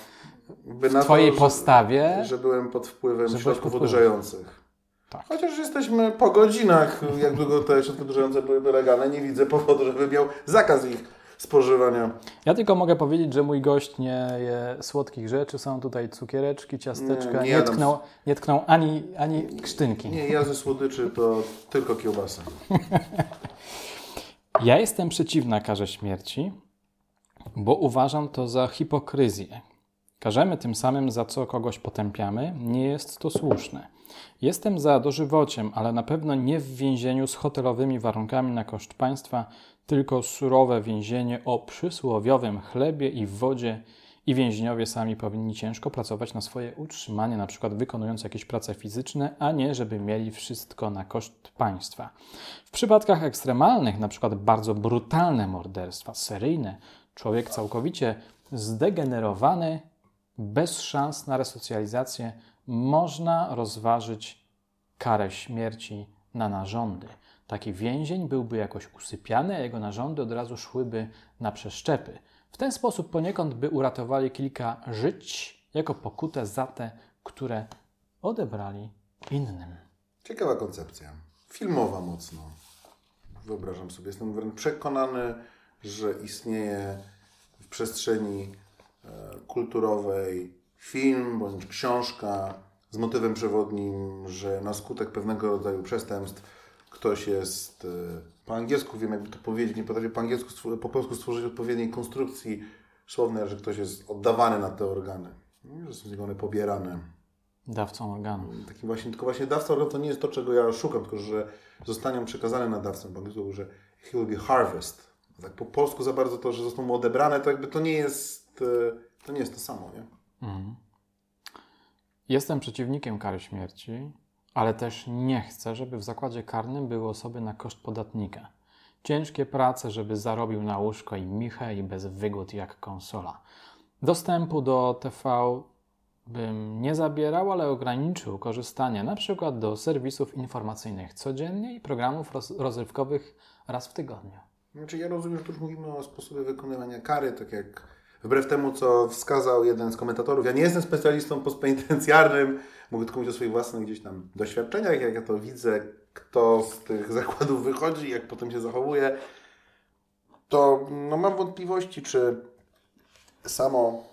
Jakby w to, Twojej że- postawie. że byłem pod wpływem że środków odurzających. Tak. Chociaż jesteśmy po godzinach, jak długo te środki odurzające byłyby legalne, nie widzę powodu, żeby miał zakaz ich spożywania. Ja tylko mogę powiedzieć, że mój gość nie je słodkich rzeczy. Są tutaj cukiereczki, ciasteczka. Nie, Nie, nie tknął, nie tknął ani, ani krztynki. Nie, ja ze słodyczy to tylko kiełbasa. Ja jestem przeciwna karze śmierci, bo uważam to za hipokryzję. Karzemy tym samym, za co kogoś potępiamy. Nie jest to słuszne. Jestem za dożywociem, ale na pewno nie w więzieniu z hotelowymi warunkami na koszt państwa, tylko surowe więzienie o przysłowiowym chlebie i wodzie i więźniowie sami powinni ciężko pracować na swoje utrzymanie, na przykład wykonując jakieś prace fizyczne, a nie żeby mieli wszystko na koszt państwa. W przypadkach ekstremalnych, na przykład bardzo brutalne morderstwa, seryjne, człowiek całkowicie zdegenerowany, bez szans na resocjalizację, można rozważyć karę śmierci na narządy. Taki więzień byłby jakoś usypiany, a jego narządy od razu szłyby na przeszczepy. W ten sposób poniekąd by uratowali kilka żyć jako pokutę za te, które odebrali innym. Ciekawa koncepcja. Filmowa mocno. Wyobrażam sobie. Jestem wręcz przekonany, że istnieje w przestrzeni e, kulturowej film bądź książka z motywem przewodnim, że na skutek pewnego rodzaju przestępstw ktoś jest e, po angielsku, wiem jakby to powiedzieć, nie potrafię po angielsku, po polsku stworzyć odpowiedniej konstrukcji słownej, że ktoś jest oddawany na te organy. Że są z niego one pobierane. Dawcą organu. Taki właśnie, tylko właśnie dawca organu to nie jest to, czego ja szukam, tylko że zostanie on przekazany na dawcę, po angielsku, że he will be harvest. Tak po polsku za bardzo to, że zostaną mu odebrane, to jakby to nie jest, e, to nie jest to samo, nie? Mhm. Jestem przeciwnikiem kary śmierci, ale też nie chcę, żeby w zakładzie karnym były osoby na koszt podatnika. Ciężkie prace, żeby zarobił na łóżko i michę i bez wygód jak konsola. Dostępu do TV bym nie zabierał, ale ograniczył korzystanie przykład do serwisów informacyjnych codziennie i programów roz- rozrywkowych raz w tygodniu. Znaczy ja rozumiem, że tu już mówimy o sposobie wykonywania kary, tak jak wbrew temu, co wskazał jeden z komentatorów. Ja nie jestem specjalistą postpenitencjarnym, mogę tylko mówić o swoich własnych gdzieś tam doświadczeniach, jak ja to widzę, kto z tych zakładów wychodzi, jak potem się zachowuje, to no, mam wątpliwości, czy samo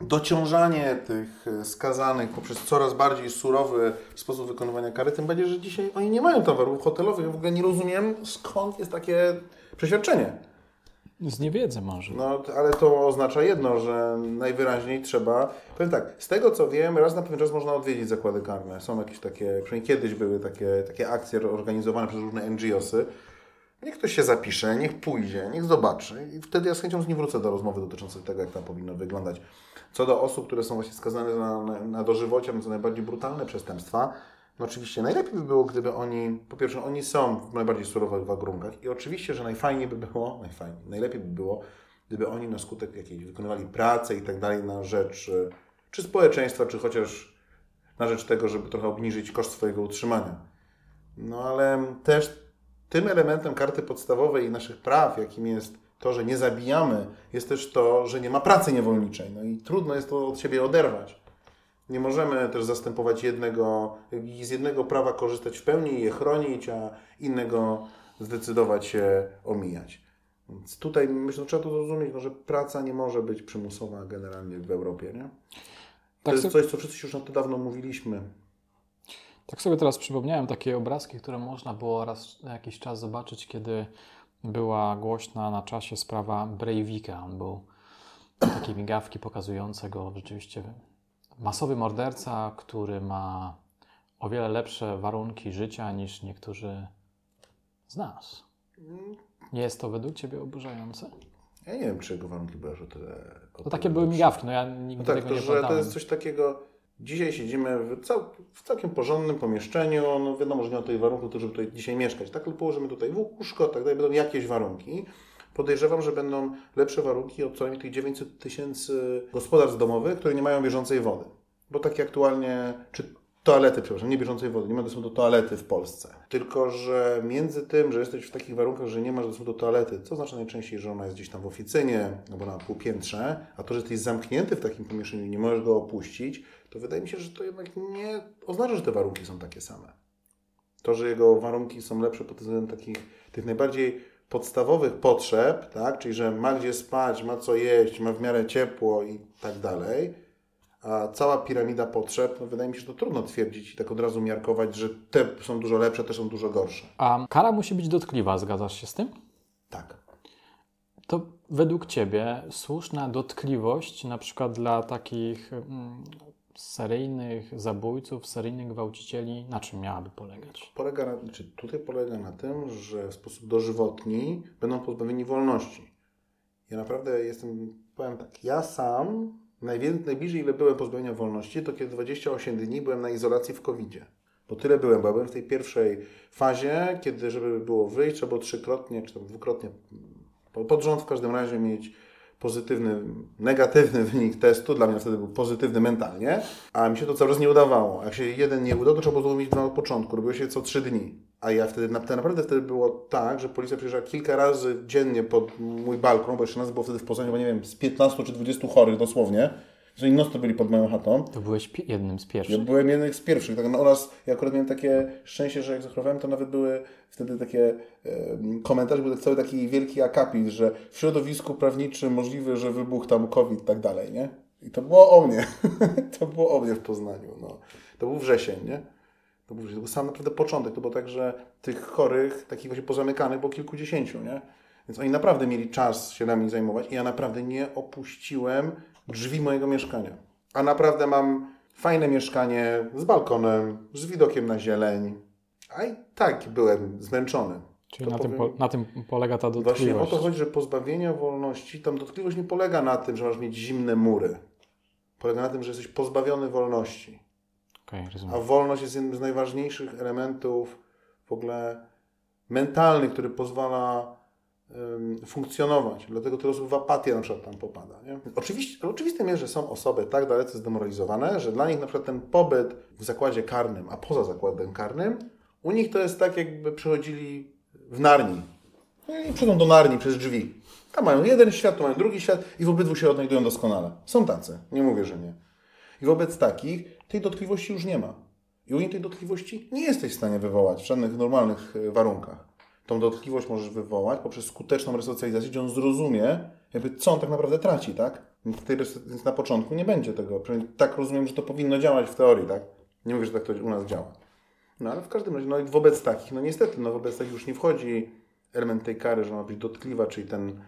dociążanie tych skazanych poprzez coraz bardziej surowy sposób wykonywania kary, tym bardziej, że dzisiaj oni nie mają tam warunków hotelowych. Ja w ogóle nie rozumiem, skąd jest takie przeświadczenie. Z niewiedzy może. No, ale to oznacza jedno, że najwyraźniej trzeba. Powiem tak, z tego co wiem, raz na pewien czas można odwiedzić zakłady karne. Są jakieś takie, przynajmniej kiedyś były takie, takie akcje organizowane przez różne NGOsy. Niech ktoś się zapisze, niech pójdzie, niech zobaczy i wtedy ja z chęcią z nim wrócę do rozmowy dotyczącej tego, jak tam powinno wyglądać. Co do osób, które są właśnie skazane na, na, dożywocie, za najbardziej brutalne przestępstwa, no oczywiście najlepiej by było, gdyby oni, po pierwsze, oni są w najbardziej surowych warunkach i oczywiście, że najfajniej by było, najfajniej, najlepiej by było, gdyby oni na skutek jakiejś wykonywali pracę i tak dalej na rzecz e, czy społeczeństwa, czy chociaż na rzecz tego, żeby trochę obniżyć koszt swojego utrzymania. No ale też tym elementem karty podstawowej i naszych praw, jakim jest to, że nie zabijamy, jest też to, że nie ma pracy niewolniczej. No i trudno jest to od siebie oderwać. Nie możemy też zastępować jednego, z jednego prawa korzystać w pełni i je chronić, a innego zdecydować się omijać. Więc tutaj myślę, że trzeba to zrozumieć, no, że praca nie może być przymusowa generalnie w Europie. Nie? To Tak jest sobie- coś, co wszyscy już na to dawno mówiliśmy. Tak sobie teraz przypomniałem takie obrazki, które można było raz na jakiś czas zobaczyć, kiedy była głośna na czasie sprawa Breivika. On był takie migawki pokazujące go rzeczywiście masowy morderca, który ma o wiele lepsze warunki życia niż niektórzy z nas. Nie jest to według Ciebie oburzające? Ja nie wiem, czy jego warunki były aż o tyle... o To takie były migawki, no ja No nigdy tak, tego to, nie że to jest coś takiego. Dzisiaj siedzimy w, cał, w całkiem porządnym pomieszczeniu. No wiadomo, że nie ma tutaj warunków, żeby tutaj dzisiaj mieszkać. Tak, ale położymy tutaj łóżko, tak dalej, będą jakieś warunki. Podejrzewam, że będą lepsze warunki od co najmniej tych 900 tysięcy gospodarstw domowych, które nie mają bieżącej wody. Bo takie aktualnie, czy toalety, przepraszam, nie bieżącej wody, nie ma dostępu do toalety w Polsce. Tylko, że między tym, że jesteś w takich warunkach, że nie masz dostępu do toalety, co znaczy najczęściej, że ona jest gdzieś tam w oficynie albo na półpiętrze, a to, że jesteś zamknięty w takim pomieszczeniu i nie możesz go opuścić, to wydaje mi się, że to jednak nie oznacza, że te warunki są takie same. To, że jego warunki są lepsze pod względem takich tych najbardziej podstawowych potrzeb, tak? czyli że ma gdzie spać, ma co jeść, ma w miarę ciepło i tak dalej, a cała piramida potrzeb, no wydaje mi się, że to trudno twierdzić i tak od razu miarkować, że te są dużo lepsze, te są dużo gorsze. A kara musi być dotkliwa, zgadzasz się z tym? Tak. To według Ciebie słuszna dotkliwość na przykład dla takich mm, seryjnych zabójców, seryjnych gwałcicieli, na czym miałaby polegać? Polega na, czy tutaj polega na tym, że w sposób dożywotni będą pozbawieni wolności. Ja naprawdę jestem, powiem tak, ja sam najbliżej ile byłem pozbawienia wolności, to kiedy 28 dni byłem na izolacji w covid Bo tyle byłem, bo byłem w tej pierwszej fazie, kiedy żeby było wyjść, trzeba było trzykrotnie, czy tam dwukrotnie po- pod rząd w każdym razie mieć pozytywny, negatywny wynik testu, dla mnie wtedy był pozytywny mentalnie, a mi się to cały czas nie udawało. Jak się jeden nie udał, to trzeba było mieć dwa od początku, robiło się co trzy dni. A ja wtedy, to naprawdę wtedy było tak, że policja przyjeżdżała kilka razy dziennie pod mój balkon, bo jeszcze nas było wtedy w Poznaniu, bo nie wiem, z 15 czy 20 chorych dosłownie, że inni to byli pod moją chatą. To byłeś jednym z Ja pierwszych. byłem jednym z pierwszych. Tak, no, oraz ja akurat miałem takie szczęście, że jak zachorowałem, to nawet były wtedy takie e, komentarze, był cały taki wielki akapit, że w środowisku prawniczym możliwe, że wybuchł tam COVID i tak dalej, nie? I to było o mnie. to było o mnie w Poznaniu. No. To był wrzesień, nie? To był, to był sam naprawdę początek. To było tak, że tych chorych, takich właśnie pozamykanych było kilkudziesięciu, nie? Więc oni naprawdę mieli czas się nami zajmować i ja naprawdę nie opuściłem drzwi mojego mieszkania. A naprawdę mam fajne mieszkanie z balkonem, z widokiem na zieleń. A i tak byłem zmęczony. Czyli na tym, po, powiem- na tym polega ta Właśnie o dotkliwość. to chodzi, że pozbawienia wolności, tam dotkliwość nie polega na tym, że masz mieć zimne mury. Polega na tym, że jesteś pozbawiony wolności. Rozumiem. A wolność jest jednym z najważniejszych elementów w ogóle mentalnych, który pozwala funkcjonować. Dlatego tyle osób w apatię na przykład tam popada. Nie? Oczywiście, oczywistym jest, że są osoby tak dalece zdemoralizowane, że dla nich na przykład ten pobyt w zakładzie karnym, a poza zakładem karnym, u nich to jest tak, jakby przychodzili w Narni. No I przychodzą do Narni przez drzwi. Tam mają jeden świat, tu mają drugi świat i w obydwu się odnajdują doskonale. Są tacy, nie mówię, że nie. I wobec takich tej dotkliwości już nie ma. I u nich tej dotkliwości nie jesteś w stanie wywołać w żadnych normalnych e, warunkach. Tą dotkliwość możesz wywołać poprzez skuteczną resocjalizację, gdzie on zrozumie, jakby co on tak naprawdę traci, tak? Więc na początku nie będzie tego. Przynajmniej tak rozumiem, że to powinno działać w teorii, tak? Nie mówię, że tak to u nas działa. No ale w każdym razie, no i wobec takich, no niestety, no wobec takich już nie wchodzi element tej kary, że ma być dotkliwa, czyli ten,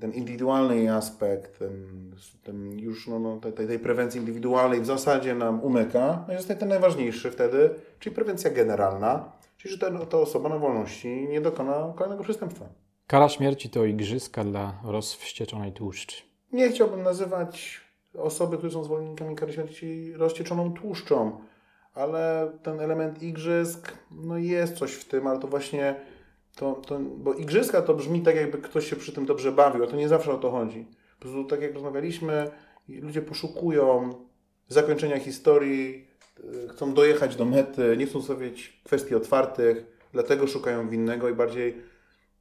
ten indywidualny aspekt, ten, ten już no, no, tej- tej prewencji indywidualnej w zasadzie nam umyka. No i zostaje ten najważniejszy wtedy, czyli prewencja generalna, czyli że ta, ta osoba na wolności nie dokona kolejnego przestępstwa. Kara śmierci to igrzyska dla rozwścieczonej tłuszczy. Nie chciałbym nazywać osoby, które są zwolennikami kary śmierci rozcieczoną tłuszczą, ale ten element igrzysk, no jest coś w tym, ale to właśnie To, to, bo igrzyska to brzmi tak, jakby ktoś się przy tym dobrze bawił, a to nie zawsze o to chodzi. Po prostu tak jak rozmawialiśmy, ludzie poszukują zakończenia historii, chcą dojechać do mety, nie chcą stawiać kwestii otwartych, dlatego szukają winnego i bardziej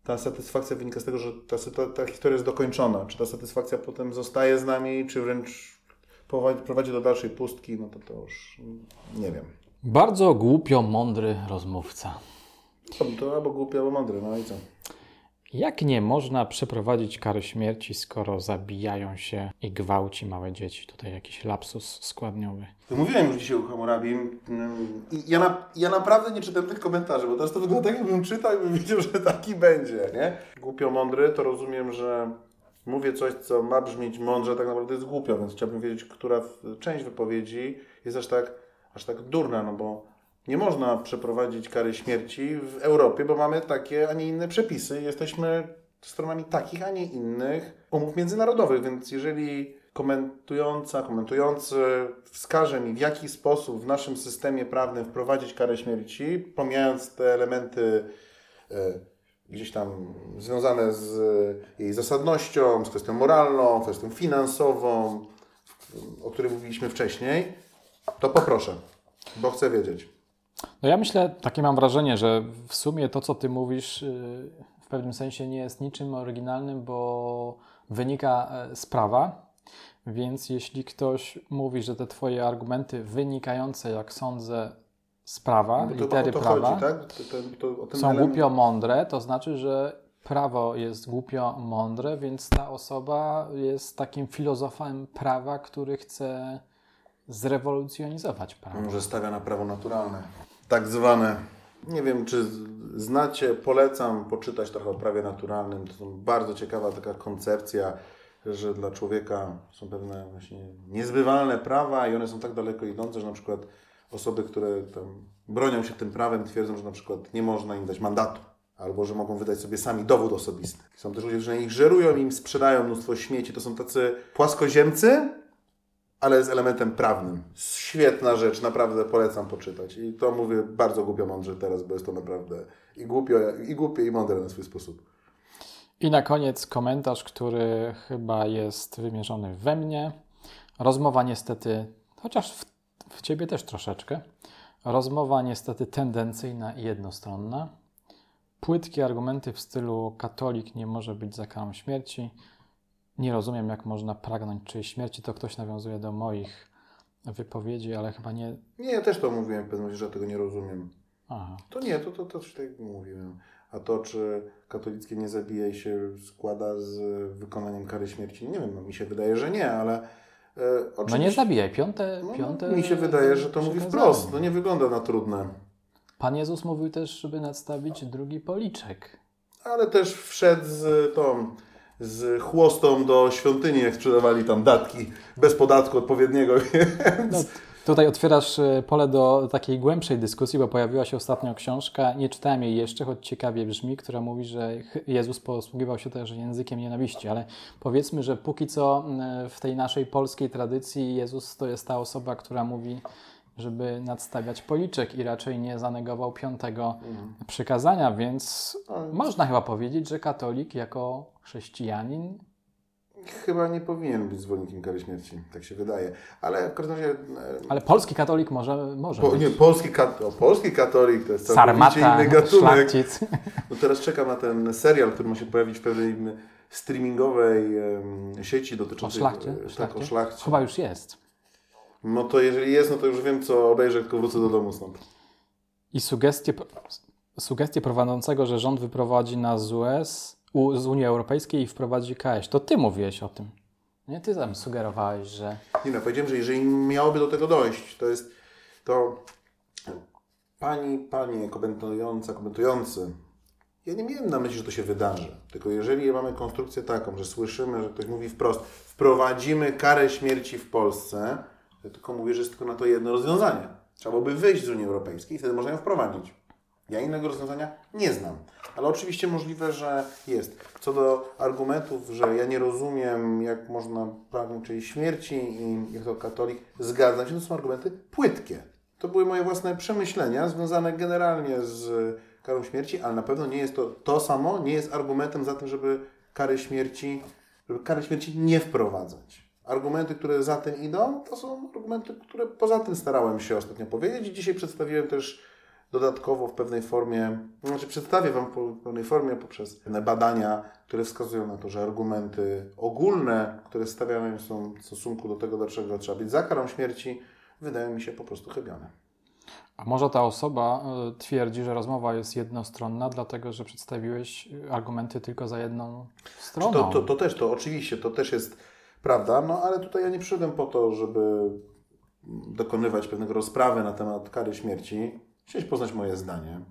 ta satysfakcja wynika z tego, że ta, ta, ta historia jest dokończona. Czy ta satysfakcja potem zostaje z nami, czy wręcz prowadzi, do dalszej pustki, no to to już nie wiem. Bardzo głupio mądry rozmówca. To, to albo głupie, albo mądry, no i co? Jak nie można przeprowadzić kary śmierci, skoro zabijają się i gwałci małe dzieci? Tutaj jakiś lapsus składniowy. Mówiłem już dzisiaj u Hammurabi i ja, na, ja naprawdę nie czytam tych komentarzy, bo teraz to wygląda tak, jakbym czytał i bym że taki będzie, nie? Głupio mądry, to rozumiem, że mówię coś, co ma brzmieć mądrze, tak naprawdę jest głupio, więc chciałbym wiedzieć, która część wypowiedzi jest aż tak, aż tak durna, no bo nie można przeprowadzić kary śmierci w Europie, bo mamy takie, a nie inne przepisy. Jesteśmy stronami takich, a nie innych umów międzynarodowych, więc jeżeli komentująca, komentujący wskaże mi, w jaki sposób w naszym systemie prawnym wprowadzić karę śmierci, pomijając te elementy e, gdzieś tam związane z jej zasadnością, z kwestią moralną, kwestią finansową, o której mówiliśmy wcześniej, to poproszę, bo chcę wiedzieć. No ja myślę, takie mam wrażenie, że w sumie to, co ty mówisz, y, w pewnym sensie nie jest niczym oryginalnym, bo wynika e, z prawa. Więc jeśli ktoś mówi, że te twoje argumenty wynikające, jak sądzę, z prawa, no litery prawa, chodzi, tak? to, to, są element... głupio mądre, to znaczy, że prawo jest głupio mądre, więc ta osoba jest takim filozofem prawa, który chce zrewolucjonizować prawo. Może stawia na prawo naturalne tak zwane. Nie wiem, czy znacie, polecam poczytać trochę o prawie naturalnym. To są bardzo ciekawa taka koncepcja, że dla człowieka są pewne właśnie niezbywalne prawa i one są tak daleko idące, że na przykład osoby, które tam bronią się tym prawem, twierdzą, że na przykład nie można im dać mandatu albo że mogą wydać sobie sami dowód osobisty. Są też ludzie, że ich żerują, im sprzedają mnóstwo śmieci. To są tacy płaskoziemcy, ale z elementem prawnym. Świetna rzecz, naprawdę polecam poczytać. I to mówię bardzo głupio mądrze teraz, bo jest to naprawdę i głupio, i głupie, i mądre na swój sposób. I na koniec komentarz, który chyba jest wymierzony we mnie. Rozmowa niestety, chociaż w, w Ciebie też troszeczkę, rozmowa niestety tendencyjna i jednostronna. Płytkie argumenty w stylu katolik nie może być za karą śmierci, nie rozumiem, jak można pragnąć czyjejś śmierci. To ktoś nawiązuje do moich wypowiedzi, ale chyba nie. Nie, ja też to mówiłem w pewnym że tego nie rozumiem. Aha. To nie, to, to, to też tak mówiłem. A to, czy katolickie nie zabijaj się składa z wykonaniem kary śmierci, nie wiem, no, mi się wydaje, że nie, ale. E, no nie zabijaj, piąte, no, piąte. Mi się wydaje, że to mówi wprost, no nie wygląda na trudne. Pan Jezus mówił też, żeby nadstawić drugi policzek. Ale też wszedł z tą z chłostą do świątyni, jak sprzedawali tam datki bez podatku odpowiedniego, więc... No, tutaj otwierasz e, pole do takiej głębszej dyskusji, bo pojawiła się ostatnio książka, nie czytałem jej jeszcze, choć ciekawie brzmi, która mówi, że Jezus posługiwał się też językiem nienawiści, ale powiedzmy, że póki co w tej naszej polskiej tradycji Jezus to jest ta osoba, która mówi żeby nadstawiać policzek i raczej nie zanegował piątego mm. przykazania, więc można chyba powiedzieć, że katolik jako chrześcijanin Chyba nie powinien być zwolennikiem kary śmierci, tak się wydaje. Ale w każdym razie... E, Ale polski katolik może, może po. Nie, polski, kat, o, polski katolik to jest całkowicie inny gatunek. Szlachcic. No teraz czekam na ten serial, który ma się pojawić w pewnej streamingowej um, sieci dotyczącej... O szlachcie? Tak, o szlachcie. Chyba już jest. No to jeżeli jest, no to już wiem, co obejrzę, tylko wrócę do domu stąd. I sugestie, sugestie prowadzącego, że rząd wyprowadzi nas z US, z Unii Europejskiej i wprowadzi KS. To ty mówiłeś o tym. Nie, ty tam sugerowałeś, że... Nie no, powiedziałem, że jeżeli miałoby do tego dojść, to jest... To pani, panie komentująca, komentujący, ja nie miałem na myśli, że to się wydarzy. Tylko jeżeli mamy konstrukcję taką, że słyszymy, że ktoś mówi wprost, wprowadzimy karę śmierci w Polsce, ja tylko mówię, że jest tylko na to jedno rozwiązanie. Trzeba byłoby wyjść z Unii Europejskiej i wtedy można ją wprowadzić. Ja innego rozwiązania nie znam. Ale oczywiście możliwe, że jest. Co do argumentów, że ja nie rozumiem, jak można pragnąć czyjejś śmierci i jako katolik zgadzam się, to są argumenty płytkie. To były moje własne przemyślenia związane generalnie z karą śmierci, ale na pewno nie jest to to samo, nie jest argumentem za tym, żeby kary śmierci, żeby kary śmierci nie wprowadzać. Argumenty, które za tym idą, to są argumenty, które poza tym starałem się ostatnio powiedzieć i dzisiaj przedstawiłem też dodatkowo w pewnej formie, znaczy przedstawię Wam w pewnej formie poprzez badania, które wskazują na to, że argumenty ogólne, które stawiane są w stosunku do tego, dlaczego trzeba być za karą śmierci, wydają mi się po prostu chybione. A może ta osoba y, twierdzi, że rozmowa jest jednostronna, dlatego że przedstawiłeś argumenty tylko za jedną stroną? To, to, to też, to oczywiście, to też jest prawda, no ale tutaj ja nie przyszedłem po to, żeby dokonywać pewnego rozprawy na temat kary śmierci. Chciałeś poznać moje zdanie.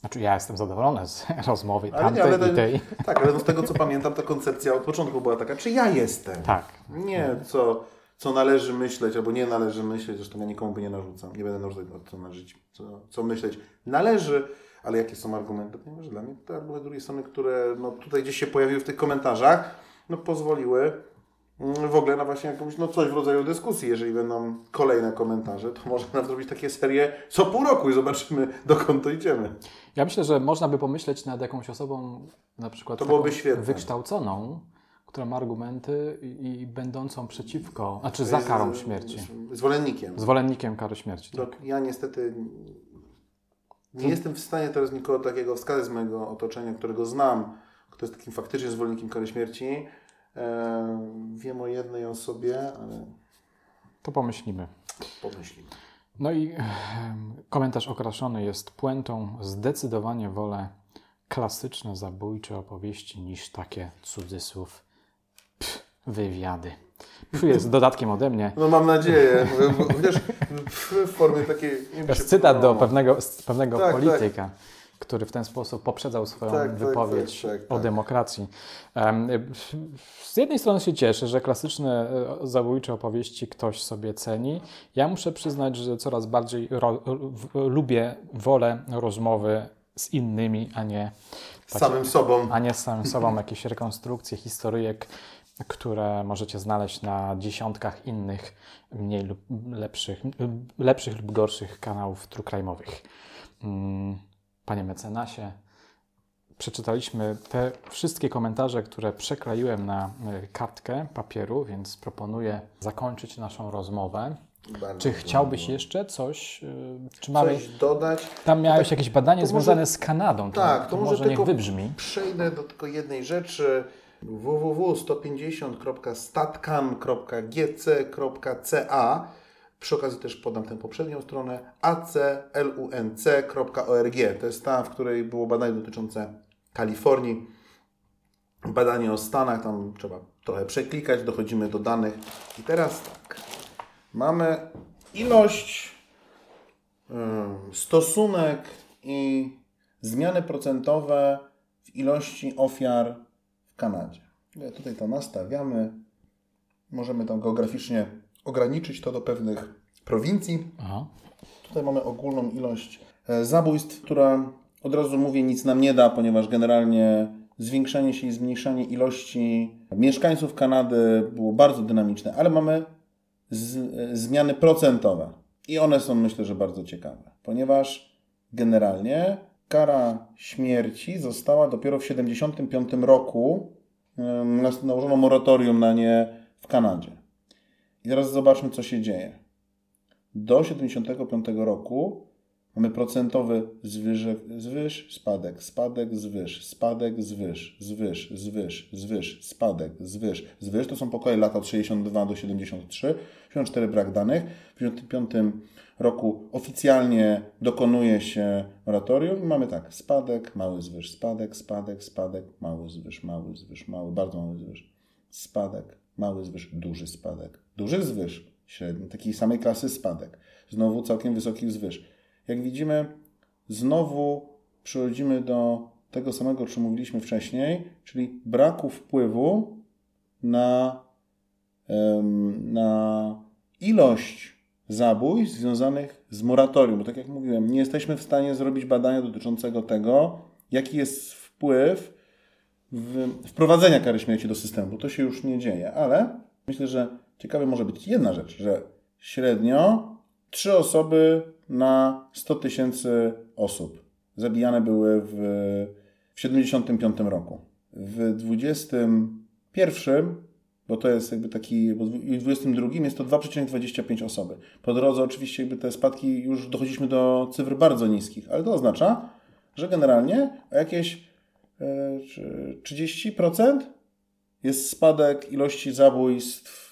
Znaczy ja jestem zadowolony z rozmowy ale tamtej nie, ale i tej. Tak, ale no z tego co pamiętam, ta koncepcja od początku była taka, czy ja jestem. Tak. Nie, co, co należy myśleć albo nie należy myśleć, zresztą ja nikomu by nie narzucam, nie będę narzucać, co, należy, co, co myśleć należy, ale jakie są argumenty, ponieważ dla mnie te argumenty drugiej strony, które no, tutaj gdzieś się pojawiły w tych komentarzach, no pozwoliły w ogóle na właśnie jakąś, no coś w rodzaju dyskusji. Jeżeli będą kolejne komentarze, to można zrobić takie serie co pół roku i zobaczymy, dokąd to idziemy. Ja myślę, że można by pomyśleć nad jakąś osobą na przykład to byłoby świetne. wykształconą, która ma argumenty i, i będącą przeciwko, znaczy za karą śmierci. Zwolennikiem. Zwolennikiem kary śmierci. Tak. Ja niestety nie jestem w stanie teraz nikogo takiego wskazać z mojego otoczenia, którego znam, kto jest takim faktycznie zwolennikiem kary śmierci. Wiem o jednej osobie, ale. To pomyślimy. Pomyślimy. No i komentarz okraszony jest puentą. Zdecydowanie wolę klasyczne zabójcze opowieści niż takie cudzysłów pff, wywiady. Pff, jest dodatkiem ode mnie. No mam nadzieję. Chociaż w formie takiej. To jest cytat do pewnego, pewnego tak, tak. polityka. Tak który w ten sposób poprzedzał swoją tak, tak wypowiedź tak, tak, o demokracji. Z jednej strony się cieszę, że klasyczne e, zabójcze opowieści ktoś sobie ceni. Ja muszę przyznać, że coraz bardziej lubię, wolę rozmowy z innymi, a nie z samym sobą. A nie z samym sobą jakieś rekonstrukcje historyjek, które możecie znaleźć na dziesiątkach innych mniej lub lepszych, lepszych lub gorszych kanałów trukrajmowych. Mm. Panie mecenasie, przeczytaliśmy te wszystkie komentarze, które przekleiłem na e, kartkę papieru, więc proponuję zakończyć naszą rozmowę. Bardzo czy chciałbyś dobrze. jeszcze coś? E, czy mamy, coś dodać? Tam miałeś tak, jakieś badanie związane może, z Kanadą. To, tak, to, to może, może niech wybrzmi. Przejdę do tylko jednej rzeczy www.150.statcam.gc.ca przy okazji też podam tę poprzednią stronę aclunc.org. To jest ta, w której było badanie dotyczące Kalifornii. Badanie o Stanach, tam trzeba trochę przeklikać, dochodzimy do danych. I teraz tak, mamy ilość, stosunek i zmiany procentowe w ilości ofiar w Kanadzie. Tutaj to nastawiamy. Możemy tam geograficznie ograniczyć to do pewnych prowincji. Aha. Tutaj mamy ogólną ilość e, zabójstw, która od razu mówię nic nam nie da, ponieważ generalnie zwiększanie się i zmniejszanie ilości mieszkańców Kanady było bardzo dynamiczne, ale mamy z, e, zmiany procentowe. I one są myślę, że bardzo ciekawe, ponieważ generalnie kara śmierci została dopiero w 1975 roku, nałożono moratorium na nie w Kanadzie. I teraz zobaczmy, co się dzieje. Do 75 roku mamy procentowy zwyżek, zwyż, spadek, spadek, zwyż, spadek, zwyż, zwyż, zwyż, zwyż, spadek, zwyż, zwyż. To są pokoje lata od 62 do 73. 74 brak danych. W 75 roku oficjalnie dokonuje się moratorium i mamy tak, spadek, mały zwyż, spadek, spadek, spadek, mały zwyż, mały zwyż, mały, bardzo mały zwyż, spadek, mały zwyż, duży spadek, duży zwyż, średni, takiej samej klasy spadek, znowu całkiem wysoki wzwyż. Jak widzimy, znowu przechodzimy do tego samego, o czym mówiliśmy wcześniej, czyli braku wpływu na, na ilość zabójstw związanych z moratorium. Bo tak jak mówiłem, nie jesteśmy w stanie zrobić badania dotyczącego tego, jaki jest wpływ wprowadzenia kary śmierci do systemu, to się już nie dzieje, ale myślę, że ciekawe może być jedna rzecz, że średnio trzy osoby na 100 tysięcy osób zabijane były w, w 75 roku. W 21 bo to jest jakby taki, bo w 22 jest to 2,25 osoby. Po drodze oczywiście jakby te spadki już dochodziliśmy do cyfr bardzo niskich, ale to oznacza, że generalnie o jakieś 30% e, jest spadek ilości zabójstw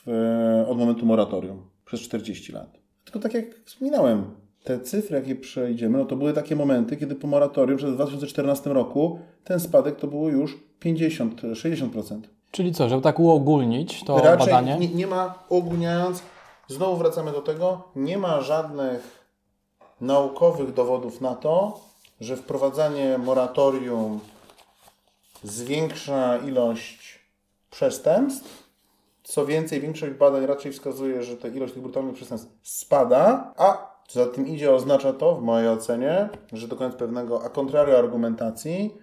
od momentu moratorium przez 40 lat. Tylko tak jak wspominałem, te cyfry, jakie przejdziemy, no to były takie momenty, kiedy po moratorium, w 2014 roku ten spadek to było już 50-60%. Czyli co, żeby tak uogólnić to Raczej badanie? Nie, nie ma, uogólniając, znowu wracamy do tego, nie ma żadnych naukowych dowodów na to, że wprowadzanie moratorium zwiększa ilość przestępstw. Co więcej, większość badań raczej wskazuje, że ta ilość tych brutalnych przestępstw spada, a co za tym idzie, oznacza to, w mojej ocenie, że dokonując pewnego a contrario argumentacji,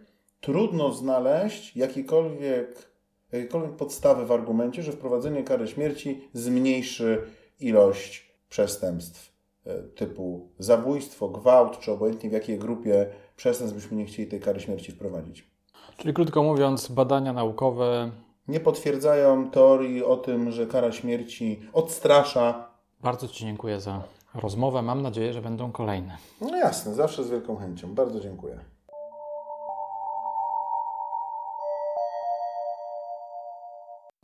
trudno znaleźć jakiekolwiek, jakiekolwiek podstawy w argumencie, że wprowadzenie kary śmierci zmniejszy ilość przestępstw e, typu zabójstwo, gwałt, czy obojętnie w jakiej grupie przestępstw byśmy nie chcieli tej kary śmierci wprowadzić. Czyli krótko mówiąc, badania naukowe nie potwierdzają teorii o tym, że kara śmierci odstrasza. Bardzo Ci dziękuję za rozmowę. Mam nadzieję, że będą kolejne. No jasne, zawsze z wielką chęcią. Bardzo dziękuję.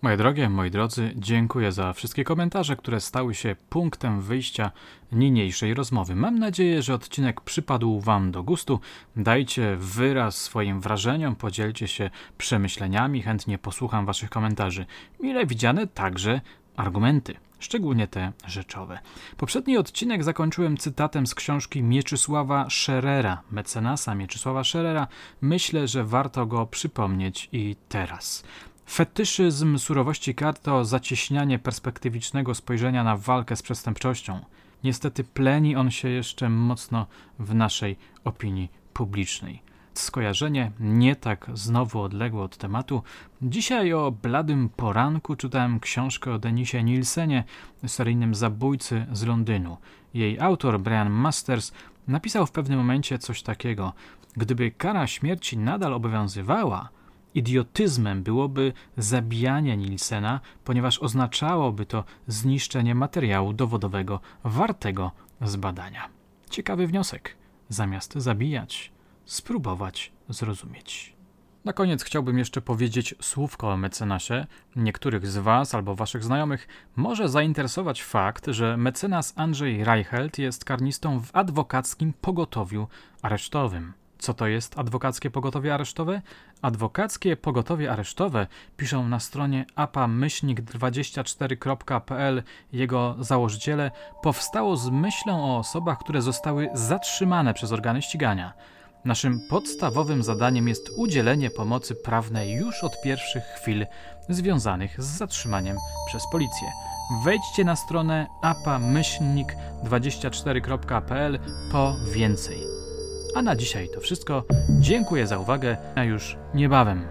Moje drogie, moi drodzy, dziękuję za wszystkie komentarze, które stały się punktem wyjścia niniejszej rozmowy. Mam nadzieję, że odcinek przypadł Wam do gustu. Dajcie wyraz swoim wrażeniom, podzielcie się przemyśleniami, chętnie posłucham Waszych komentarzy. Mile widziane także argumenty szczególnie te rzeczowe. Poprzedni odcinek zakończyłem cytatem z książki Mieczysława Scherera, mecenasa Mieczysława Scherera. Myślę, że warto go przypomnieć i teraz. Fetyszyzm surowości kar to zacieśnianie perspektywicznego spojrzenia na walkę z przestępczością. Niestety pleni on się jeszcze mocno w naszej opinii publicznej. Skojarzenie nie tak znowu odległe od tematu. Dzisiaj o bladym poranku czytałem książkę o Denisie Nielsenie, seryjnym zabójcy z Londynu. Jej autor, Brian Masters, napisał w pewnym momencie coś takiego. Gdyby kara śmierci nadal obowiązywała, Idiotyzmem byłoby zabijanie Nielsena, ponieważ oznaczałoby to zniszczenie materiału dowodowego wartego zbadania. Ciekawy wniosek. Zamiast zabijać, spróbować zrozumieć. Na koniec chciałbym jeszcze powiedzieć słówko o mecenasie. Niektórych z Was albo Waszych znajomych może zainteresować fakt, że mecenas Andrzej Reichelt jest karnistą w adwokackim pogotowiu aresztowym. Co to jest adwokackie pogotowie aresztowe? Adwokackie pogotowie aresztowe piszą na stronie apamyślnik24.pl jego założyciele powstało z myślą o osobach, które zostały zatrzymane przez organy ścigania. Naszym podstawowym zadaniem jest udzielenie pomocy prawnej już od pierwszych chwil związanych z zatrzymaniem przez policję. Wejdźcie na stronę apamyślnik24.pl po więcej. A na dzisiaj to wszystko. Dziękuję za uwagę, a już niebawem.